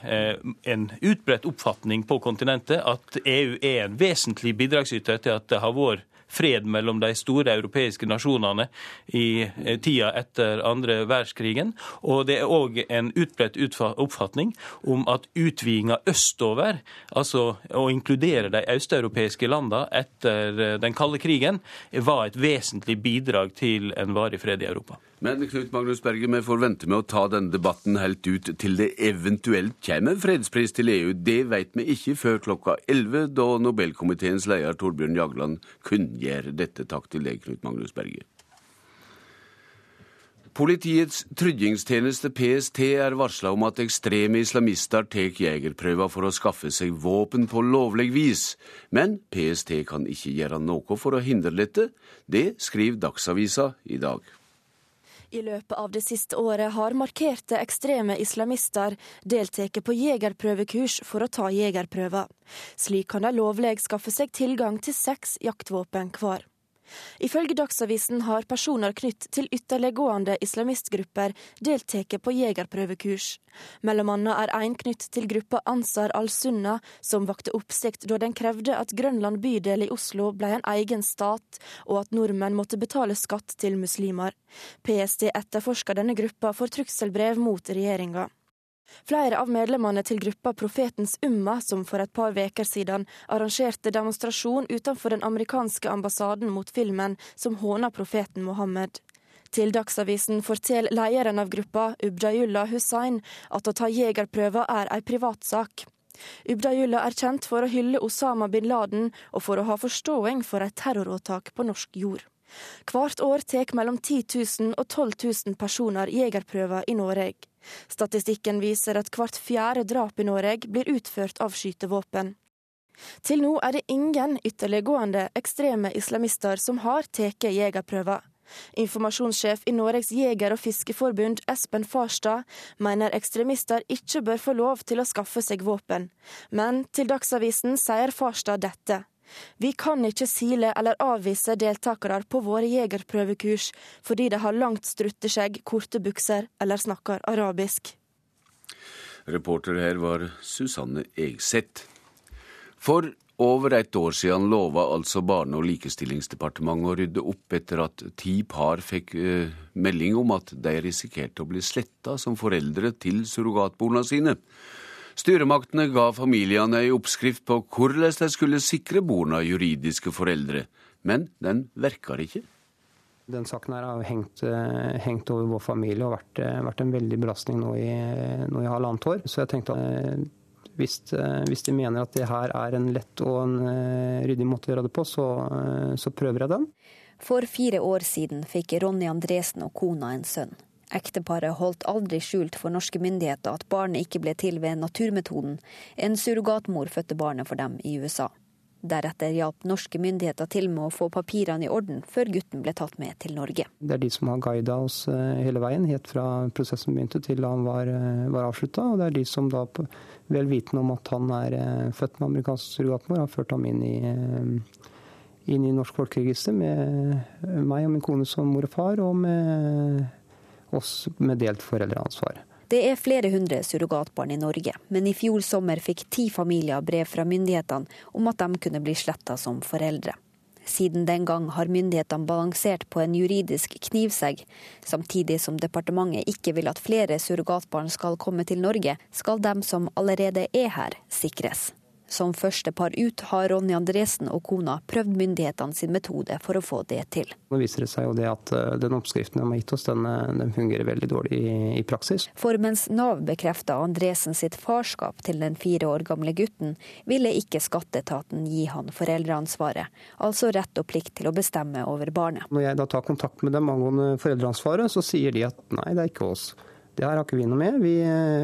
en utbredt oppfatning på kontinentet at EU er en vesentlig bidragsyter til at det har vært fred mellom de store europeiske nasjonene i eh, tida etter andre verdenskrigen. Og det er òg en utbredt oppfatning om at utvidinga østover, altså å inkludere de østeuropeiske landene etter eh, den kalde krigen, var et vesentlig bidrag til en varig fred i Europa. Men Knut Magnus Berger, vi får vente med å ta denne debatten helt ut til det eventuelt kommer fredspris til EU. Det vet vi ikke før klokka 11, da Nobelkomiteens leder Torbjørn Jagland kunngjør dette. Takk til deg, Knut Magnus Berger. Politiets tryggingstjeneste PST er varsla om at ekstreme islamister tar jegerprøver for å skaffe seg våpen på lovlig vis. Men PST kan ikke gjøre noe for å hindre dette. Det skriver Dagsavisa i dag. I løpet av det siste året har markerte ekstreme islamister deltatt på jegerprøvekurs for å ta jegerprøver. Slik kan de lovlig skaffe seg tilgang til seks jaktvåpen hver. Ifølge Dagsavisen har personer knytt til ytterliggående islamistgrupper deltatt på jegerprøvekurs. Mellom annet er en knytt til gruppa Ansar al-Sunna, som vakte oppsikt da den krevde at Grønland bydel i Oslo ble en egen stat, og at nordmenn måtte betale skatt til muslimer. PST etterforsker denne gruppa for trusselbrev mot regjeringa. Flere av medlemmene til gruppa Profetens Umma, som for et par veker siden arrangerte demonstrasjon utenfor den amerikanske ambassaden mot filmen som håner profeten Mohammed. Til Dagsavisen forteller lederen av gruppa, Ubdayullah Hussain, at å ta jegerprøver er ei privatsak. Ubdayullah er kjent for å hylle Osama bin Laden og for å ha forståing for et terroråtak på norsk jord. Hvert år tar mellom 10 000 og 12 000 personer jegerprøver i Norge. Statistikken viser at hvert fjerde drap i Norge blir utført av skytevåpen. Til nå er det ingen ytterliggående ekstreme islamister som har tatt jegerprøver. Informasjonssjef i Norges jeger- og fiskeforbund, Espen Farstad, mener ekstremister ikke bør få lov til å skaffe seg våpen. Men til Dagsavisen sier Farstad dette. Vi kan ikke sile eller avvise deltakere på våre jegerprøvekurs fordi de har langt strutteskjegg, korte bukser eller snakker arabisk. Reporter her var Susanne Egseth. For over et år siden lova altså Barne- og likestillingsdepartementet å rydde opp etter at ti par fikk uh, melding om at de risikerte å bli sletta som foreldre til surrogatbarna sine. Styremaktene ga familiene ei oppskrift på hvordan de skulle sikre barna juridiske foreldre, men den verker ikke. Den saken her har hengt, uh, hengt over vår familie og vært, uh, vært en veldig belastning nå i, nå i halvannet år. Så jeg tenkte at hvis, eh, hvis, de mener at det her er en lett og en eh, ryddig måte å gjøre det på, så, eh, så prøver jeg den. For fire år siden fikk Ronny Andresen og kona en sønn. Ekteparet holdt aldri skjult for norske myndigheter at barnet ikke ble til ved naturmetoden. En surrogatmor fødte barnet for dem i USA. Deretter hjalp norske myndigheter til med å få papirene i orden, før gutten ble tatt med til Norge. Det er de som har guida oss hele veien, helt fra prosessen begynte til han var, var avslutta. Og det er de som da vel vitende om at han er eh, født med amerikansk surrogatmor, har ført ham inn i, eh, inn i Norsk folkeregister med meg og min kone som mor og far, og med oss med delt foreldreansvar. Det er flere hundre surrogatbarn i Norge, men i fjor sommer fikk ti familier brev fra myndighetene om at de kunne bli sletta som foreldre. Siden den gang har myndighetene balansert på en juridisk knivsegg. Samtidig som departementet ikke vil at flere surrogatbarn skal komme til Norge, skal dem som allerede er her, sikres. Som første par ut har Ronny Andresen og kona prøvd myndighetene sin metode for å få det til. Nå viser det seg jo det at eh, den oppskriften de har gitt oss, den, eh, den fungerer veldig dårlig i, i, praksis. For mens Nav bekrefta Andresen sitt farskap til den fire år gamle gutten, ville ikke skatteetaten gi han foreldreansvaret, altså rett og plikt til å bestemme over barnet. Når jeg da tar kontakt med dem angående foreldreansvaret, så sier de at nei, det er ikke oss. Det her har ikke vi noe med. Vi,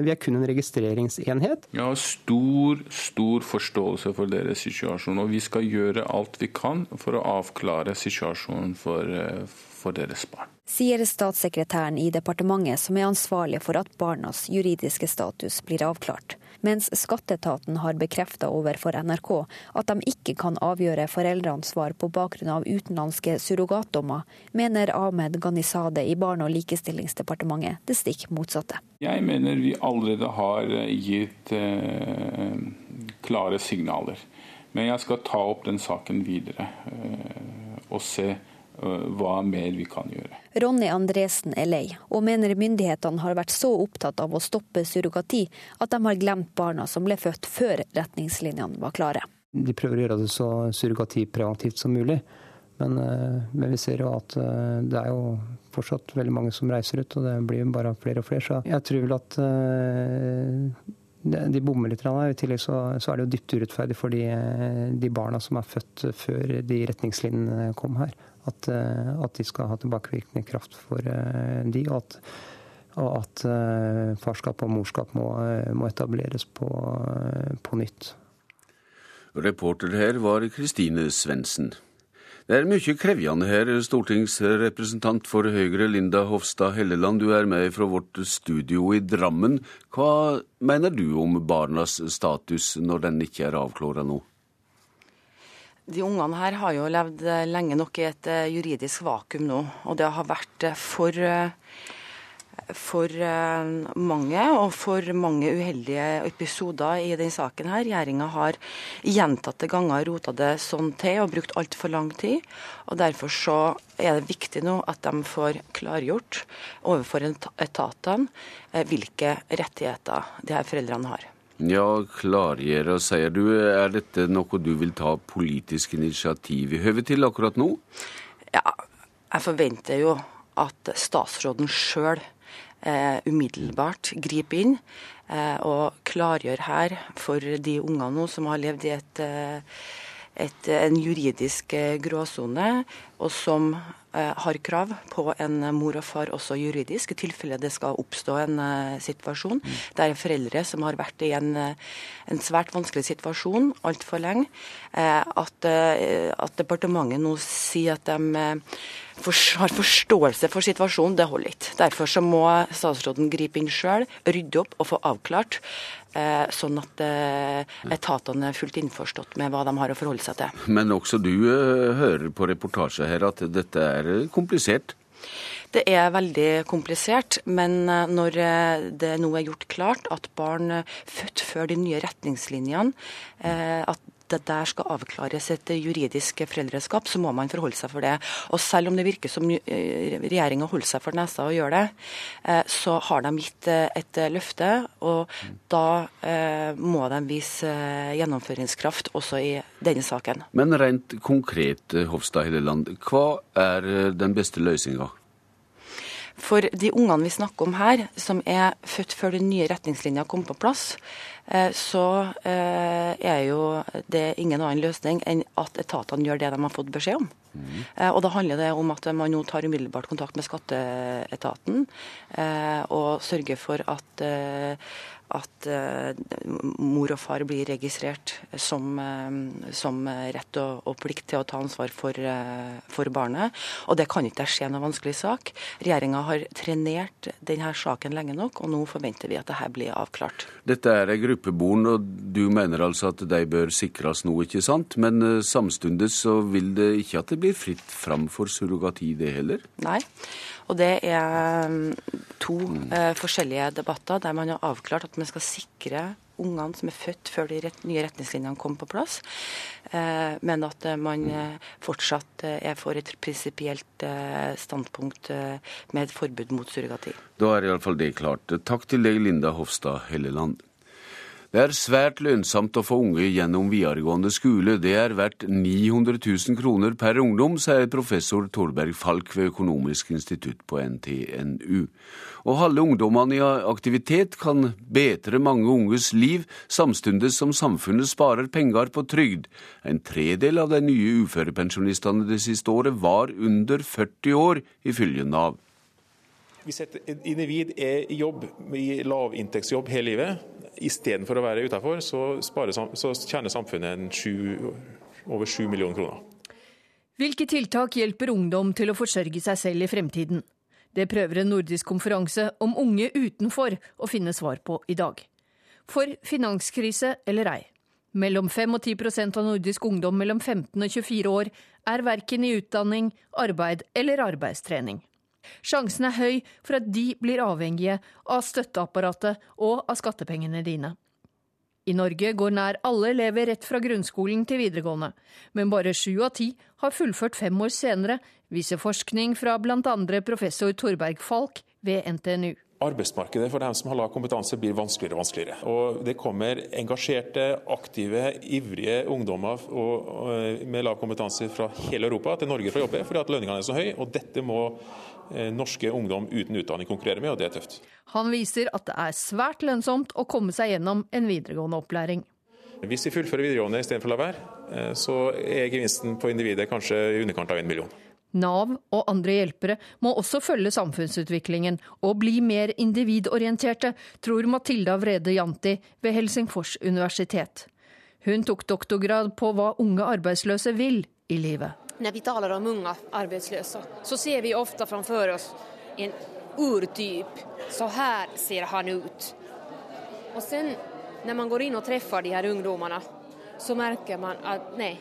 vi, er kun en registreringsenhet. Jeg har stor, stor forståelse for deres situasjon, og vi skal gjøre alt vi kan for å avklare situasjonen for, for deres barn. Sier statssekretæren i departementet som er ansvarlig for at barnas juridiske status blir avklart mens skatteetaten har bekrefta overfor NRK at de ikke kan avgjøre foreldreansvar på bakgrunn av utenlandske surrogatdommer, mener Ahmed Ghanizade i Barne- og likestillingsdepartementet det stikk motsatte. Jeg mener vi allerede har gitt eh, klare signaler. Men jeg skal ta opp den saken videre eh, og se Eh, hva mer vi kan gjøre. Ronny Andresen er lei, og mener myndighetene har vært så opptatt av å stoppe surrogati at de har glemt barna som ble født før retningslinjene var klare. De prøver å gjøre det så surrogatipreventivt som mulig. Men, eh, men, vi ser jo at eh, det er jo fortsatt veldig mange som reiser ut, og det blir bare flere og flere. Så jeg tror vel at de bommer litt. I tillegg så, så, er det jo dypt urettferdig for de, de barna som er født før de retningslinjene kom her at, eh, at, de skal ha tilbakevirkende kraft for eh, de, og at, og at eh, farskap og morskap må, må etableres på, på, nytt. Reporter her var Kristine Svendsen. Det er mye krevjende her, stortingsrepresentant for Høyre Linda Hofstad Helleland. Du er med fra vårt studio i Drammen. Hva mener du om barnas status når den ikke er avklora nå? De ungene her har jo levd eh, lenge nok i et eh, juridisk vakuum nå. Og det har vært eh, for, for mange og for mange uheldige episoder i denne saken. her. Regjeringa har gjentatte ganger rota det sånn til og brukt altfor lang tid. og Derfor så er det viktig nå at de får klargjort overfor etatene hvilke rettigheter de her foreldrene har. Ja, klargjøre, sier du. Er dette noe du vil ta politisk initiativ i høve til akkurat nå? Ja, jeg forventer jo at statsråden sjøl eh, umiddelbart griper inn eh, og klargjør her for de ungene nå som har levd i et, eh, et, en juridisk gråsone, og som Eh, har krav på en mor og far også juridisk, i tilfelle det skal oppstå en uh, situasjon. der er foreldre som har vært i en, uh, en svært vanskelig situasjon altfor lenge. Uh, at, at, departementet nå sier at de for, har forståelse for situasjonen, det holder ikke. Derfor så må statsråden gripe inn sjøl, rydde opp og få avklart Eh, sånn at eh, etatene er fullt innforstått med hva de har å forholde seg til. Men også du eh, hører på reportasje her at dette er komplisert? Det er veldig komplisert, men når det nå er gjort klart at barn født før de nye retningslinjene, at det der skal avklares et juridisk foreldreskap, så må man forholde seg for det. Og selv om det virker som eh, regjeringa holder seg for nesa og gjør det, eh, så har de gitt eh, et løfte, og da må de vise gjennomføringskraft også i denne saken. Men rent konkret, Hofstad Helleland, hva er den beste løsninga? For de ungene vi snakker om her, som er født før den nye retningslinja kom på plass, eh, så eh, er jo det ingen annen løsning enn at etatene gjør det de har fått beskjed om. Mm. Og Da handler det om at man nå tar umiddelbart kontakt med skatteetaten og sørger for at at uh, mor og far blir registrert som, uh, som rett og, og, plikt til å ta ansvar for, uh, for barnet. Og det kan ikke skje noen vanskelig sak. Regjeringa har trenert denne saken lenge nok, og nå forventer vi at dette blir avklart. Dette er ei gruppe og du mener altså at de bør sikres nå, ikke sant? Men samtidig så vil det ikke at det blir fritt fram for surrogati, det heller? Nei. Og det er mm, to eh, forskjellige debatter der man har avklart at man skal sikre ungene som er født før de rett, nye retningslinjene kom på plass, eh, men at eh, man eh, fortsatt eh, er for et prinsipielt eh, standpunkt med et forbud mot surrogati. Da er iallfall det klart. Takk til deg, Linda Hofstad Helleland. Det er svært lønnsomt å få unge gjennom videregående skole. Det er verdt 900 000 kroner per ungdom, sier professor Torberg Falk ved Økonomisk institutt på NTNU. Å holde ungdommene i aktivitet kan bedre mange unges liv, samtidig som samfunnet sparer penger på trygd. En tredel av de nye uførepensjonistene det siste året var under 40 år, ifølge Nav. Hvis et individ er i jobb, i lavinntektsjobb hele livet, istedenfor å være utafor, så, så, tjener samfunnet sju, over 7 millioner kroner. Hvilke tiltak hjelper ungdom til å forsørge seg selv i fremtiden? Det prøver en nordisk konferanse om unge utenfor å finne svar på i dag. For finanskrise eller ei. Mellom 5 og 10 av nordisk ungdom mellom 15 og 24 år er verken i utdanning, arbeid eller arbeidstrening. Sjansen er høy for at de blir avhengige av støtteapparatet og av skattepengene dine. I Norge går nær alle elever rett fra grunnskolen til videregående, men bare sju av ti har fullført fem år senere, viser forskning fra bl.a. professor Torberg Falk ved NTNU arbeidsmarkedet for dem som har lav kompetanse blir vanskeligere og vanskeligere. Og Det kommer engasjerte, aktive, ivrige ungdommer med lav kompetanse fra hele Europa til Norge for å jobbe, fordi at lønningene er så høye. og Dette må norske ungdom uten utdanning konkurrerer med, og det er tøft. Han viser at det er svært lønnsomt å komme seg gjennom en videregående opplæring. Hvis vi fullfører videregående istedenfor å la være, eh, så er gevinsten på individet kanskje i underkant av en million. Nav og andre hjelpere må også følge samfunnsutviklingen og bli mer individorienterte, tror Matilda Vrede Janti ved Helsingfors universitet. Hun tok doktorgrad på hva unge arbeidsløse vil i livet. Når vi taler om unge arbeidsløse, så ser vi ofte framfor oss en urtyp. Så her ser han ut. Og sen når man går inn og treffer de her ungdommene, så merker man at nei,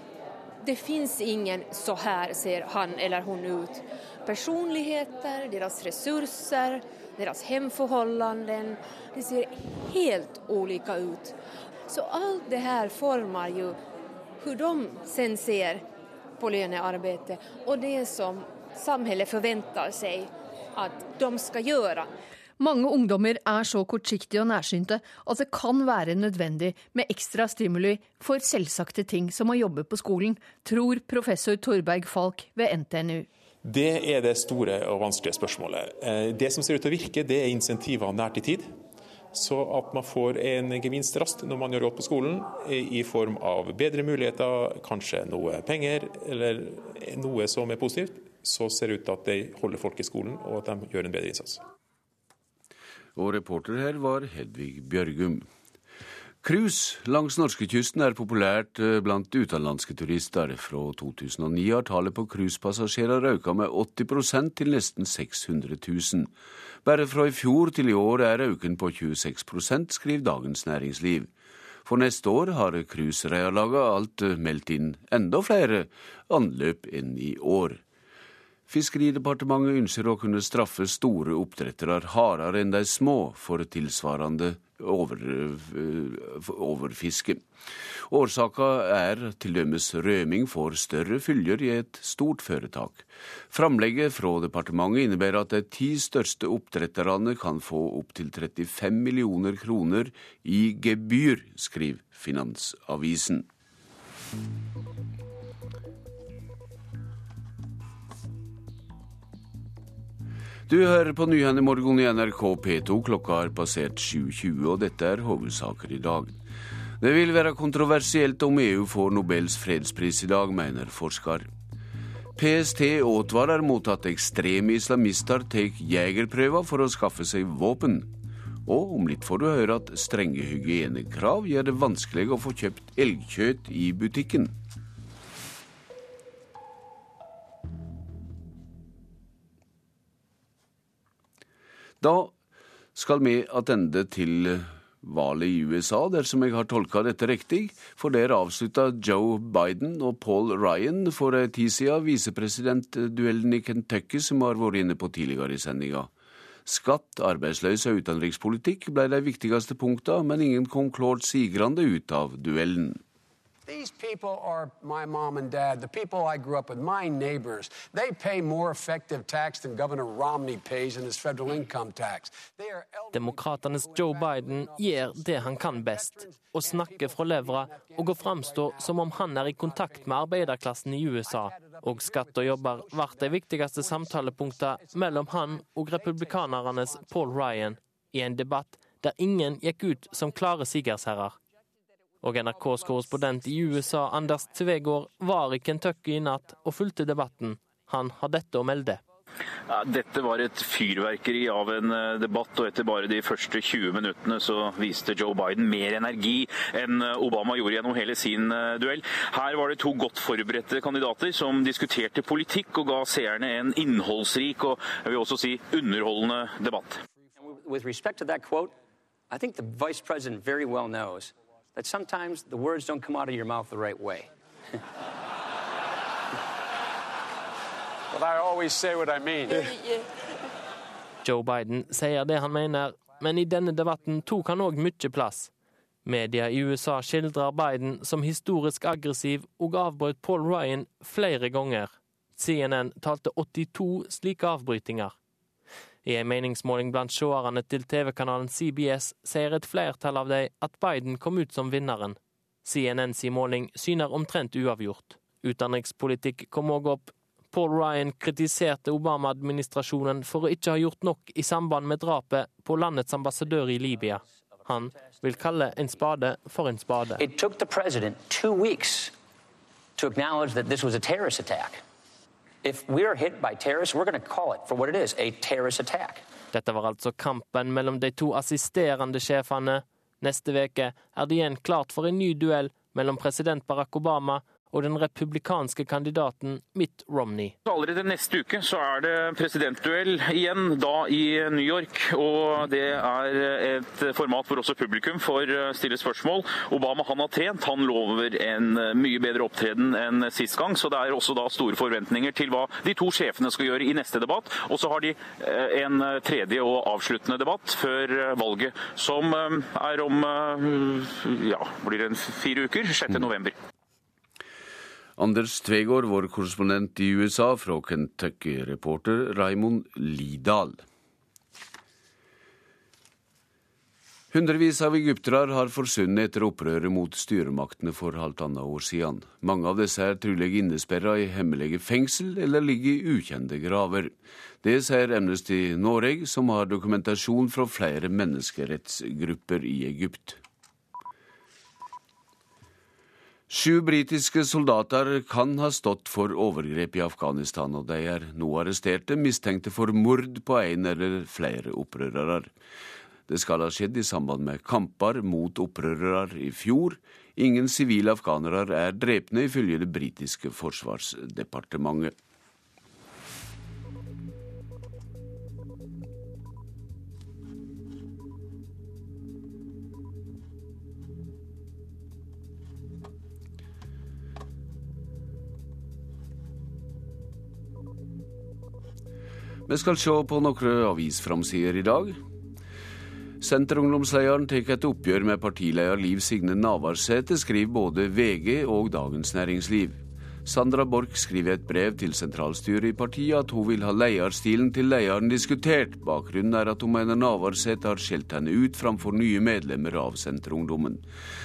det fins ingen 'så her ser han eller hun ut'. Personligheter, deres ressurser, deres hjemforholdene, det ser helt ulike ut. Så alt det her former jo hvordan de sen ser på lønnearbeidet og det som samfunnet forventer seg at de skal gjøre. Mange ungdommer er så kortsiktige og nærsynte at det kan være nødvendig med ekstra stimuli for selvsagte ting som å jobbe på skolen, tror professor Torberg Falk ved NTNU. Det er det store og vanskelige spørsmålet. Eh, det som ser ut til å virke, det er insentiver nært i tid. Så at man får en gevinst raskt når man gjør godt på skolen, i form av bedre muligheter, kanskje noe penger eller noe som er positivt, så ser det ut til at de holder folk i skolen og at de gjør en bedre innsats. Og reporter her var Hedvig Bjørgum. Cruise langs norskekysten er populært eh, blant utenlandske turister. Fra 2009 har tallet på cruisepassasjerer økt med 80% til nesten 600 000. Bare fra i fjor til i år er økningen på 26% skriver Dagens Næringsliv. For neste år har cruiserederiene alt meldt inn enda flere anløp enn i år. Fiskeridepartementet ønsker å kunne straffe store oppdrettere hardere enn de små for tilsvarende over, eh, overfiske. Årsaka er til dømes røming for større fylger i et stort foretak. Framlegget fra departementet innebærer at de ti største oppdretterne kan få opptil 35 millioner kroner i gebyr, skriver Finansavisen. Du hører på Nyhendemorgen i NRK P2. Klokka har passert 7.20, og dette er hovedsaker i dag. Det vil være kontroversielt om EU får Nobels fredspris i dag, mener forsker. PST advarer mot at ekstreme islamister tar jegerprøver for å skaffe seg våpen. Og om litt får du høre at strenge hygienekrav gjør det vanskelig å få kjøpt elgkjøtt i butikken. Da skal vi attende til valget i USA, dersom jeg har tolka dette riktig, for der avslutta Joe Biden og Paul Ryan for ei tid siden visepresidentduellen i Kentucky, som har vært inne på tidligere i sendinga. Skatt, arbeidsløse og utenrikspolitikk ble de viktigste punkta, men ingen kom klart sigrende ut av duellen. These people are my mom and dad, the people I grew up with, my neighbors. They pay more effective tax than Governor Romney pays in his federal income tax. Demokratenes Joe Biden gjør det han kan best, å snakke fra levra og å framstå som om han er i kontakt med arbeiderklassen i USA. Og skatt og jobber ble de viktigste samtalepunktene mellom han og republikanernes Paul Ryan i en debatt der ingen gikk ut som klare sigersherrer. Og NRKs korrespondent i USA, Anders Tvegård, var i Kentucky i natt og fulgte debatten. Han har dette å melde. Dette var et fyrverkeri av en eh, debatt, og etter bare de første 20 minuttene så viste Joe Biden mer energi enn eh, Obama gjorde gjennom hele sin eh, duell. Her var det to godt forberedte kandidater som diskuterte politikk og ga seerne en innholdsrik og jeg vil også si underholdende debatt. With respect to that quote, I think the vice president very well knows that sometimes the words don't come out of your mouth the right way. (laughs) but I always say what I mean. Joe Biden sier det han mener, men i denne debatten tok han òg mye plass. Media i USA skildrer Biden som historisk aggressiv og avbrøt Paul Ryan flere ganger. CNN talte 82 slike avbrytinger. I en meningsmåling blant seerne til TV-kanalen CBS sier et flertall av dem at Biden kom ut som vinneren. CNNs måling syner omtrent uavgjort. Utenrikspolitikk kom òg opp. Paul Ryan kritiserte Obama-administrasjonen for å ikke ha gjort nok i samband med drapet på landets ambassadør i Libya. Han vil kalle en spade for en spade. It took the president two weeks to acknowledge that this was a terrorist. If we're hit by terrorists, we're going to call it for what it is, a terrorist attack. Dette var altså kampen mellom de to assisterende sjefene. Neste uke er det igjen klart for en ny duell mellom president Barack Obama og den republikanske kandidaten Mitt Romney. Allerede neste uke så er det presidentduell igjen, da i New York. Og det er et format hvor også publikum får stille spørsmål. Obama han har trent, han lover en mye bedre opptreden enn sist gang. Så det er også da store forventninger til hva de to sjefene skal gjøre i neste debatt. Og så har de eh, en tredje og avsluttende debatt før valget, som eh, er om ja, blir det fire uker, 6. Anders Tvegård, vår korrespondent i USA, fra Kentucky-reporter Raimond Lidal. Hundrevis av egyptere har forsvunnet etter opprøret mot styremaktene for halvannet år siden. Mange av disse er trolig innesperra i hemmelige fengsel eller ligger i ukjente graver. Det sier Amnesty Norge, som har dokumentasjon fra flere menneskerettsgrupper i Egypt. Sju britiske soldater kan ha stått for overgrep i Afghanistan, og de er nå arresterte, mistenkte for mord på en eller flere opprørere. Det skal ha skjedd i samband med kamper mot opprørere i fjor. Ingen sivile afghanere er drepne, ifølge det britiske forsvarsdepartementet. Vi skal se på noen avisframsider i dag. Senterungdomslederen tar et oppgjør med partileder Liv Signe Navarsete, skriver både VG og Dagens Næringsliv. Sandra Borch skriver et brev til sentralstyret i partiet at hun vil ha lederstilen til lederen diskutert. Bakgrunnen er at hun mener Navarsete har skjelt henne ut framfor nye medlemmer av Senterungdommen.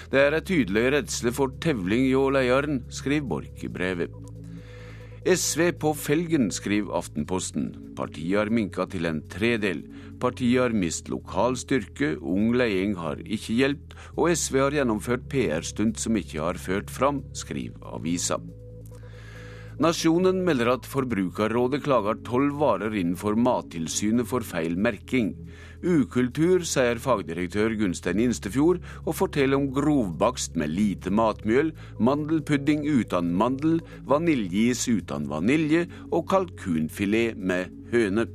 Det er en tydelig redsle for tevling hjå lederen, skriver Borch i brevet. SV på felgen, skriver Aftenposten. Partiet har minka til en tredel. Partiet har mist lokal styrke, ung leding har ikke hjulpet, og SV har gjennomført PR-stunt som ikke har ført fram, skriver avisa. Nasjonen melder at Forbrukerrådet klager tolv varer innenfor Mattilsynet for feil merking. Ukultur, sier fagdirektør Gunstein Instefjord, og forteller om grovbakst med lite matmjøl, mandelpudding uten mandel, vaniljeis uten vanilje og kalkunfilet med høne.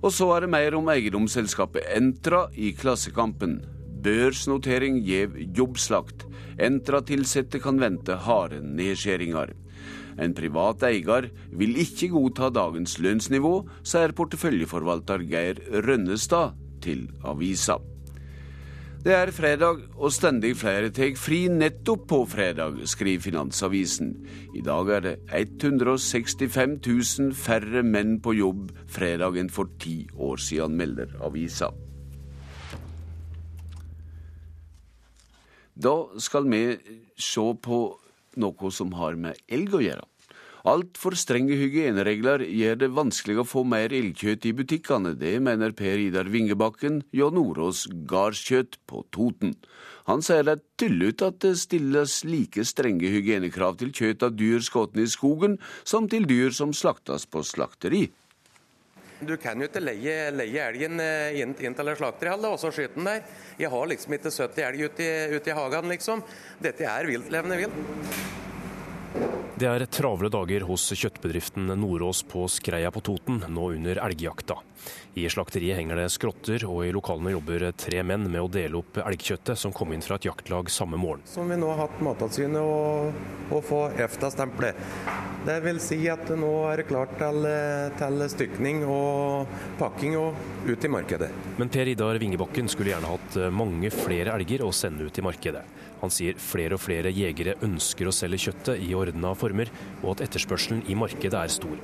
Og så er det mer om eiendomsselskapet Entra i Klassekampen. Børsnotering gjev jobbslakt. Entra-tilsatte kan vente harde nedskjæringer. En privat eier vil ikke godta dagens lønnsnivå, sier porteføljeforvalter Geir Rønnestad til avisa. Det er fredag, og stendig flere tar fri nettopp på fredag, skriver Finansavisen. I dag er det 165 000 færre menn på jobb fredag enn for ti år siden, melder avisa. Da skal vi se på noe som har med elg å gjøre. Altfor strenge hygieneregler gjør det vanskelig å få mer elgkjøtt i butikkene. Det mener Per Idar Vingebakken, John Nordås gardskjøtt på Toten. Han sier det er tullete at det stilles like strenge hygienekrav til kjøtt av dyr skutt i skogen, som til dyr som slaktes på slakteri. Du kan jo ikke leie, leie elgen inn, inn til en slakterhall og så skyte den der. Jeg har liksom ikke 70 elg ute i, ut i hagen, liksom. Dette er viltlevende vilt. Det er travle dager hos kjøttbedriften Nordås på Skreia på Toten, nå under elgjakta. I slakteriet henger det skrotter, og i lokalene jobber tre menn med å dele opp elgkjøttet som kom inn fra et jaktlag samme morgen. Som vi nå har hatt Mattilsynet å, få EFTA-stempelet. Det vil si at nå er det klart til, til stykning og pakking og ut i markedet. Men Per Idar Vingebakken skulle gjerne hatt mange flere elger å sende ut i markedet. Han sier flere og flere jegere ønsker å selge kjøttet i ordna former, og at etterspørselen i markedet er stor.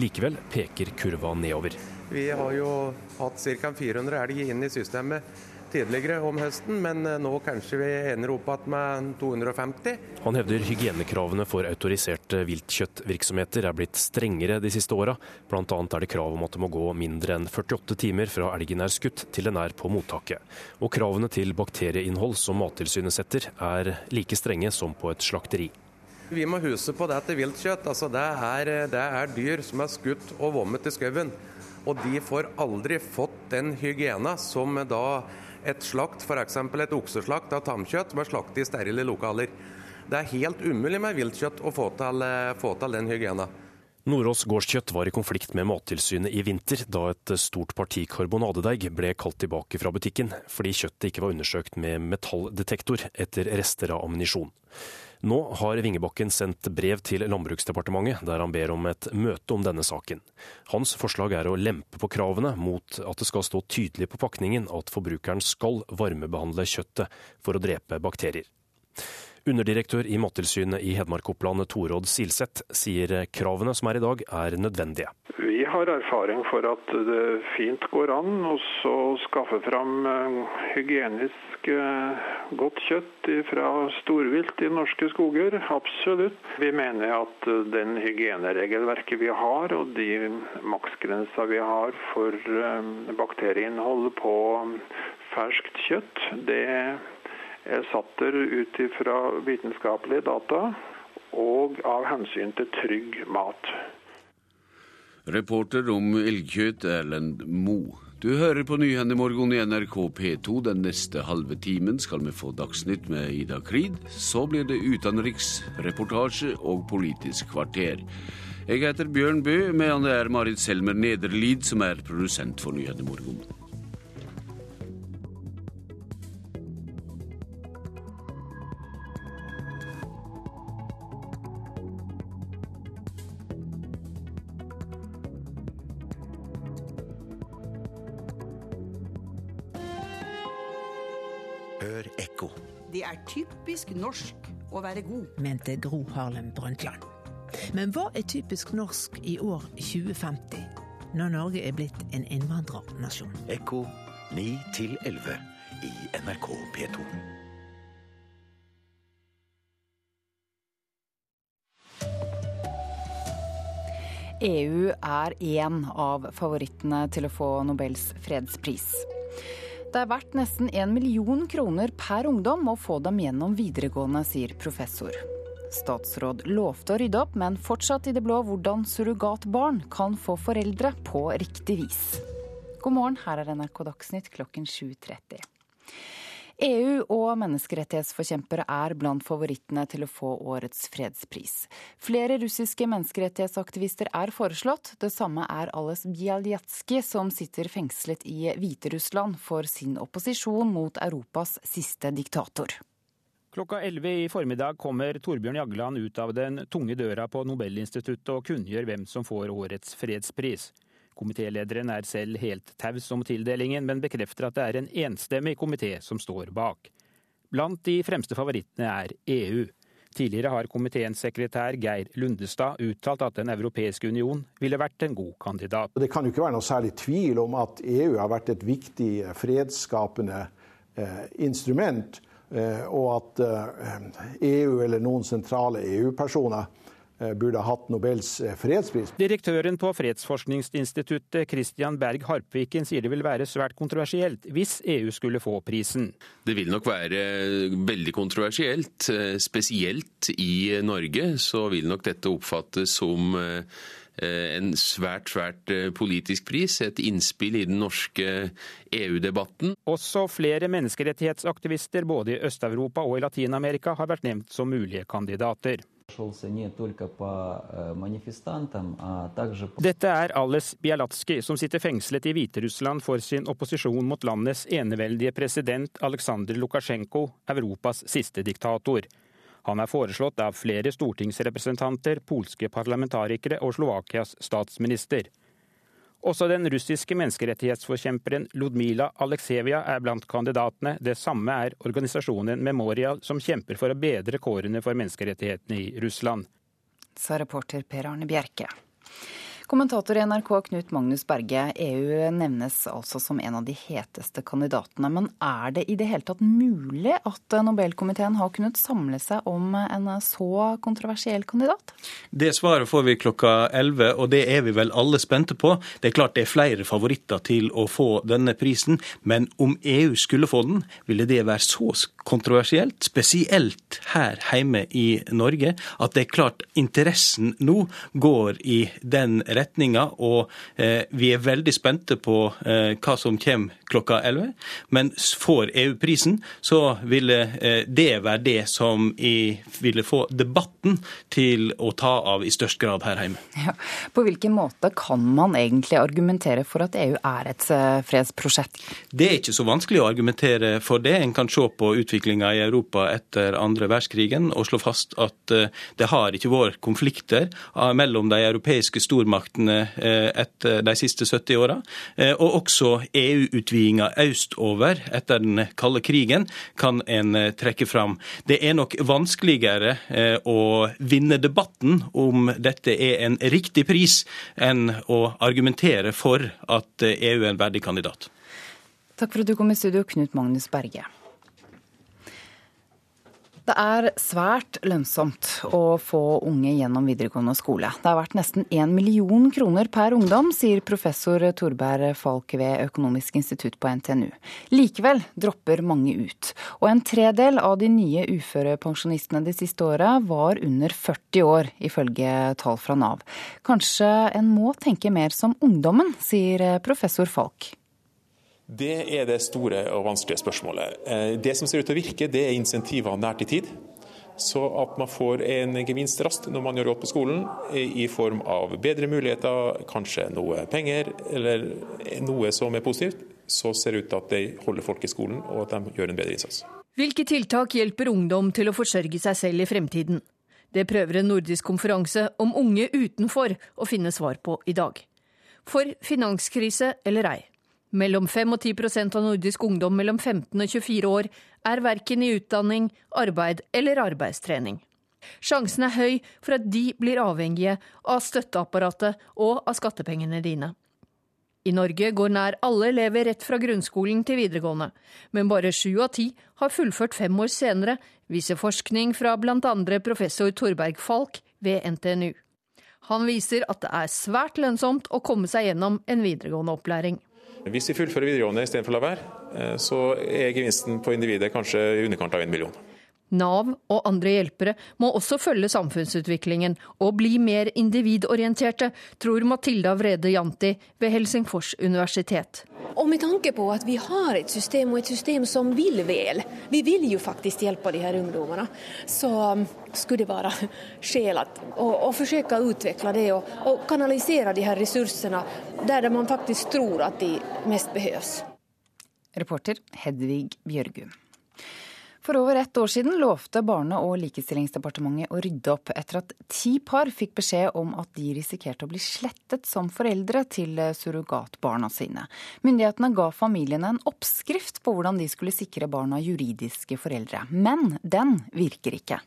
Likevel peker kurva nedover. Vi har jo hatt ca. 400 elg inn i systemet tidligere om høsten, men eh, nå kanskje vi ender opp igjen med 250. Han hevder hygienekravene for autoriserte viltkjøttvirksomheter er blitt strengere de siste åra. Bl.a. er det krav om at det må gå mindre enn 48 timer fra elgen er skutt til den er på mottaket. Og kravene til bakterieinnhold som Mattilsynet setter, er like strenge som på et slakteri. Vi må huske på det til viltkjøtt. Altså det, er, det er dyr som er skutt og vommet i skauen. Og de får aldri fått den hygiena som da et slakt, f.eks. et okseslakt av tamkjøtt, bør slakte i sterile lokaler. Det er helt umulig med viltkjøtt å få til, eh, få til den hygiena. Nordås gårdskjøtt var i konflikt med Mattilsynet i vinter, da et stort parti karbonadedeig ble kalt tilbake fra butikken, fordi kjøttet ikke var undersøkt med metalldetektor etter rester av ammunisjon. Nå har Vingebakken sendt brev til Landbruksdepartementet der han ber om et møte om denne saken. Hans forslag er å lempe på kravene mot at det skal stå tydelig på pakningen at forbrukeren skal varmebehandle kjøttet for å drepe bakterier. Underdirektør i Mattilsynet i Hedmark-Oppland, Torodd Silseth, sier kravene som er i dag er nødvendige. Vi har erfaring for at det fint går an å skaffe fram eh, hygienisk eh, godt kjøtt fra storvilt i norske skoger. Absolutt. Vi mener at den hygieneregelverket vi har, og de maksgrensa vi har for bakterieinnholdet på ferskt kjøtt, det er satt der ut fra vitenskapelige data og av hensyn til trygg mat. Reporter om elgkjøtt Erlend Mo. Du hører på Nyhendemorgen i NRK P2. Den neste halve timen skal vi få Dagsnytt med Ida Krid. Så blir det utenriksreportasje og Politisk kvarter. Jeg heter Bjørn Bø, medan det er Marit Selmer Nederlid som er produsent for Nyhendemorgen. Norsk å være god. Mente Gro Harlem Brundtland. Men hva er typisk norsk i år 2050, når Norge er blitt en innvandrernasjon? Ekko 9 11 i NRK P2. EU er én av favorittene til å få Nobels fredspris. Det er verdt nesten én million kroner per ungdom å få dem gjennom videregående, sier professor. Statsråd lovte å rydde opp, men fortsatt i det blå hvordan surrogatbarn kan få foreldre på riktig vis. God morgen, her er NRK Dagsnytt klokken 7.30. EU og menneskerettighetsforkjempere er blant favorittene til å få årets fredspris. Flere russiske menneskerettighetsaktivister er foreslått. Det samme er Ales Bjaljatskij, som sitter fengslet i Hviterussland for sin opposisjon mot Europas siste diktator. Klokka 11 i formiddag kommer Torbjørn Jagland ut av den tunge døra på Nobelinstituttet og kunngjør hvem som får årets fredspris. Komitélederen er selv helt taus om tildelingen, men bekrefter at det er en enstemmig komité som står bak. Blant de fremste favorittene er EU. Tidligere har komiteens sekretær Geir Lundestad uttalt at Den europeiske union ville vært en god kandidat. Det kan jo ikke være noe særlig tvil om at EU har vært et viktig fredsskapende eh, instrument, eh, og at eh, EU eller noen sentrale EU-personer Eh, burde hatt Nobels eh, fredspris. Direktøren på Fredsforskningsinstituttet Christian Berg Harpviken sier det vil være svært kontroversielt hvis EU skulle få prisen. Det vil nok være veldig kontroversielt. Eh, spesielt i Norge så vil nok dette oppfattes som en svært, svært politisk pris, et innspill i den norske EU-debatten. Også flere menneskerettighetsaktivister både i Øst-Europa og i Latin-Amerika har vært nevnt som mulige kandidater. Dette er Ales Bialatski, som sitter fengslet i Hviterussland for sin opposisjon mot landets eneveldige president Aleksandr Lukasjenko, Europas siste diktator. Han er foreslått av flere stortingsrepresentanter, polske parlamentarikere og Slovakias statsminister. Også den russiske menneskerettighetsforkjemperen Ludmila Aleksevia er blant kandidatene. Det samme er organisasjonen Memorial, som kjemper for å bedre kårene for menneskerettighetene i Russland. Sa reporter Per Arne Bjerke. Kommentator i NRK Knut Magnus Berge, EU nevnes altså som en av de heteste kandidatene. Men er det i det hele tatt mulig at Nobelkomiteen har kunnet samle seg om en så kontroversiell kandidat? Det svaret får vi klokka 11, og det er vi vel alle spente på. Det er klart det er flere favoritter til å få denne prisen, men om EU skulle få den, ville det være så kontroversielt, spesielt her hjemme i Norge, at det er klart interessen nå går i den retningen retninga, og eh, vi er veldig spente på eh, hva som kommer klokka 11. Men får EU-prisen, så ville eh, det være det som i, ville få debatten til å ta av i størst grad her hjemme. Ja. På hvilken måte kan man egentlig argumentere for at EU er et fredsprosjekt? Det er ikke så vanskelig å argumentere for det. En kan se på utviklinga i Europa etter andre verdenskrigen og slå fast at det har ikke vært konflikter mellom de europeiske stormaktene stormaktene etter de siste 70 åra. Og også EU-utvidinga østover etter den kalde krigen kan en trekke fram. Det er nok vanskeligere å vinne debatten om dette er en riktig pris, enn å argumentere for at EU er en verdig kandidat. Takk for at du kom i studio, Knut Magnus Berge. Det er svært lønnsomt å få unge gjennom videregående skole. Det har vært nesten én million kroner per ungdom, sier professor Torberg Falk ved Økonomisk institutt på NTNU. Likevel dropper mange ut. Og en tredel av de nye uførepensjonistene de siste åra var under 40 år, ifølge tall fra Nav. Kanskje en må tenke mer som ungdommen, sier professor Falk. Det er det store og vanskelige spørsmålet. Eh, det som ser ut til å virke, det er insentiver nært i tid. Så at man får en gevinst raskt når man gjør godt på skolen, i form av bedre muligheter, kanskje noe penger eller noe som er positivt, så ser det ut til at de holder folk i skolen og at de gjør en bedre innsats. Hvilke tiltak hjelper ungdom til å forsørge seg selv i fremtiden? Det prøver en nordisk konferanse om unge utenfor å finne svar på i dag. For finanskrise eller ei, mellom 5 og 10 av nordisk ungdom mellom 15 og 24 år er verken i utdanning, arbeid eller arbeidstrening. Sjansen er høy for at de blir avhengige av støtteapparatet og av skattepengene dine. I Norge går nær alle elever rett fra grunnskolen til videregående, men bare sju av ti har fullført fem år senere, viser forskning fra bl.a. professor Torberg Falk ved NTNU. Han viser at det er svært lønnsomt å komme seg gjennom en videregående opplæring. Hvis vi fullfører videregående istedenfor å la være, eh, så er gevinsten på individet kanskje i underkant av en million. Nav og andre hjelpere må også følge samfunnsutviklingen og bli mer individorienterte, tror Matilda Vrede Janti ved Helsingfors universitet. Og med tanke på at vi har et system, og et system som vil vel, vi vil jo faktisk hjelpe de her ungdommene, så um, skulle det være skäl å forsøke å utvikle det og, og kanalisere de her ressursene der man faktisk tror at de mest behøves. Reporter Hedvig Bjørgum. For over ett år siden lovte Barne- og likestillingsdepartementet å rydde opp etter at ti par fikk beskjed om at de risikerte å bli slettet som foreldre til surrogatbarna sine. Myndighetene ga familiene en oppskrift på hvordan de skulle sikre barna juridiske foreldre. Men den virker ikke.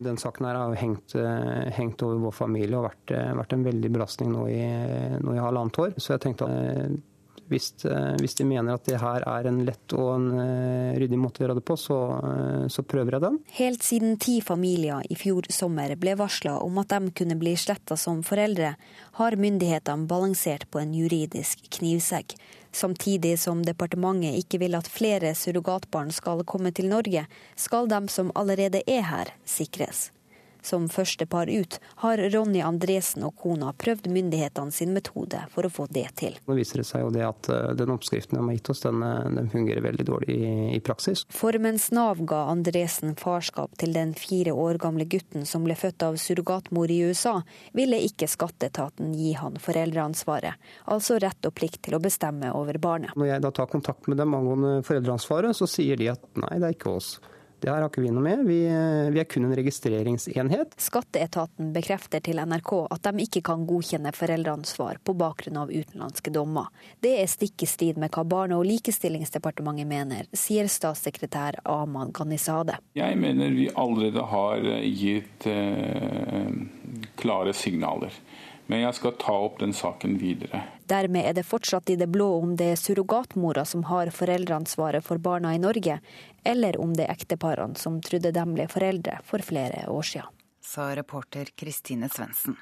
Den saken her har hengt, eh, hengt, over vår familie og vært, eh, vært en veldig belastning nå i, nå i halvannet år. Så jeg tenkte at eh, hvis, eh, hvis, de mener at det her er en lett og en eh, ryddig måte å gjøre det på, så, eh, så prøver jeg den. Helt siden ti familier i fjor sommer ble varsla om at de kunne bli sletta som foreldre, har myndighetene balansert på en juridisk knivsegg. Samtidig som departementet ikke vil at flere surrogatbarn skal komme til Norge, skal de som allerede er her, sikres. Som første par ut har Ronny Andresen og kona prøvd myndighetene sin metode for å få det til. Nå viser det seg jo det at eh, den oppskriften de har gitt oss, den, eh, den fungerer veldig dårlig i, i, praksis. For mens Nav ga Andresen farskap til den fire år gamle gutten som ble født av surrogatmor i USA, ville ikke skatteetaten gi han foreldreansvaret, altså rett og plikt til å bestemme over barnet. Når jeg da tar kontakt med dem angående foreldreansvaret, så sier de at nei, det er ikke oss. Det her har ikke vi noe med. Vi, vi, er kun en registreringsenhet. Skatteetaten bekrefter til NRK at de ikke kan godkjenne foreldreansvar på bakgrunn av utenlandske dommer. Det er stikk i strid med hva Barne- og likestillingsdepartementet mener, sier statssekretær Ahmad Ghanizade. Jeg mener vi allerede har gitt eh, klare signaler. Men jeg skal ta opp den saken videre. Dermed er det fortsatt i det blå om det er surrogatmora som har foreldreansvaret for barna i Norge, eller om det er ekteparene som trodde de ble foreldre for flere år siden. Sa reporter Kristine Svendsen.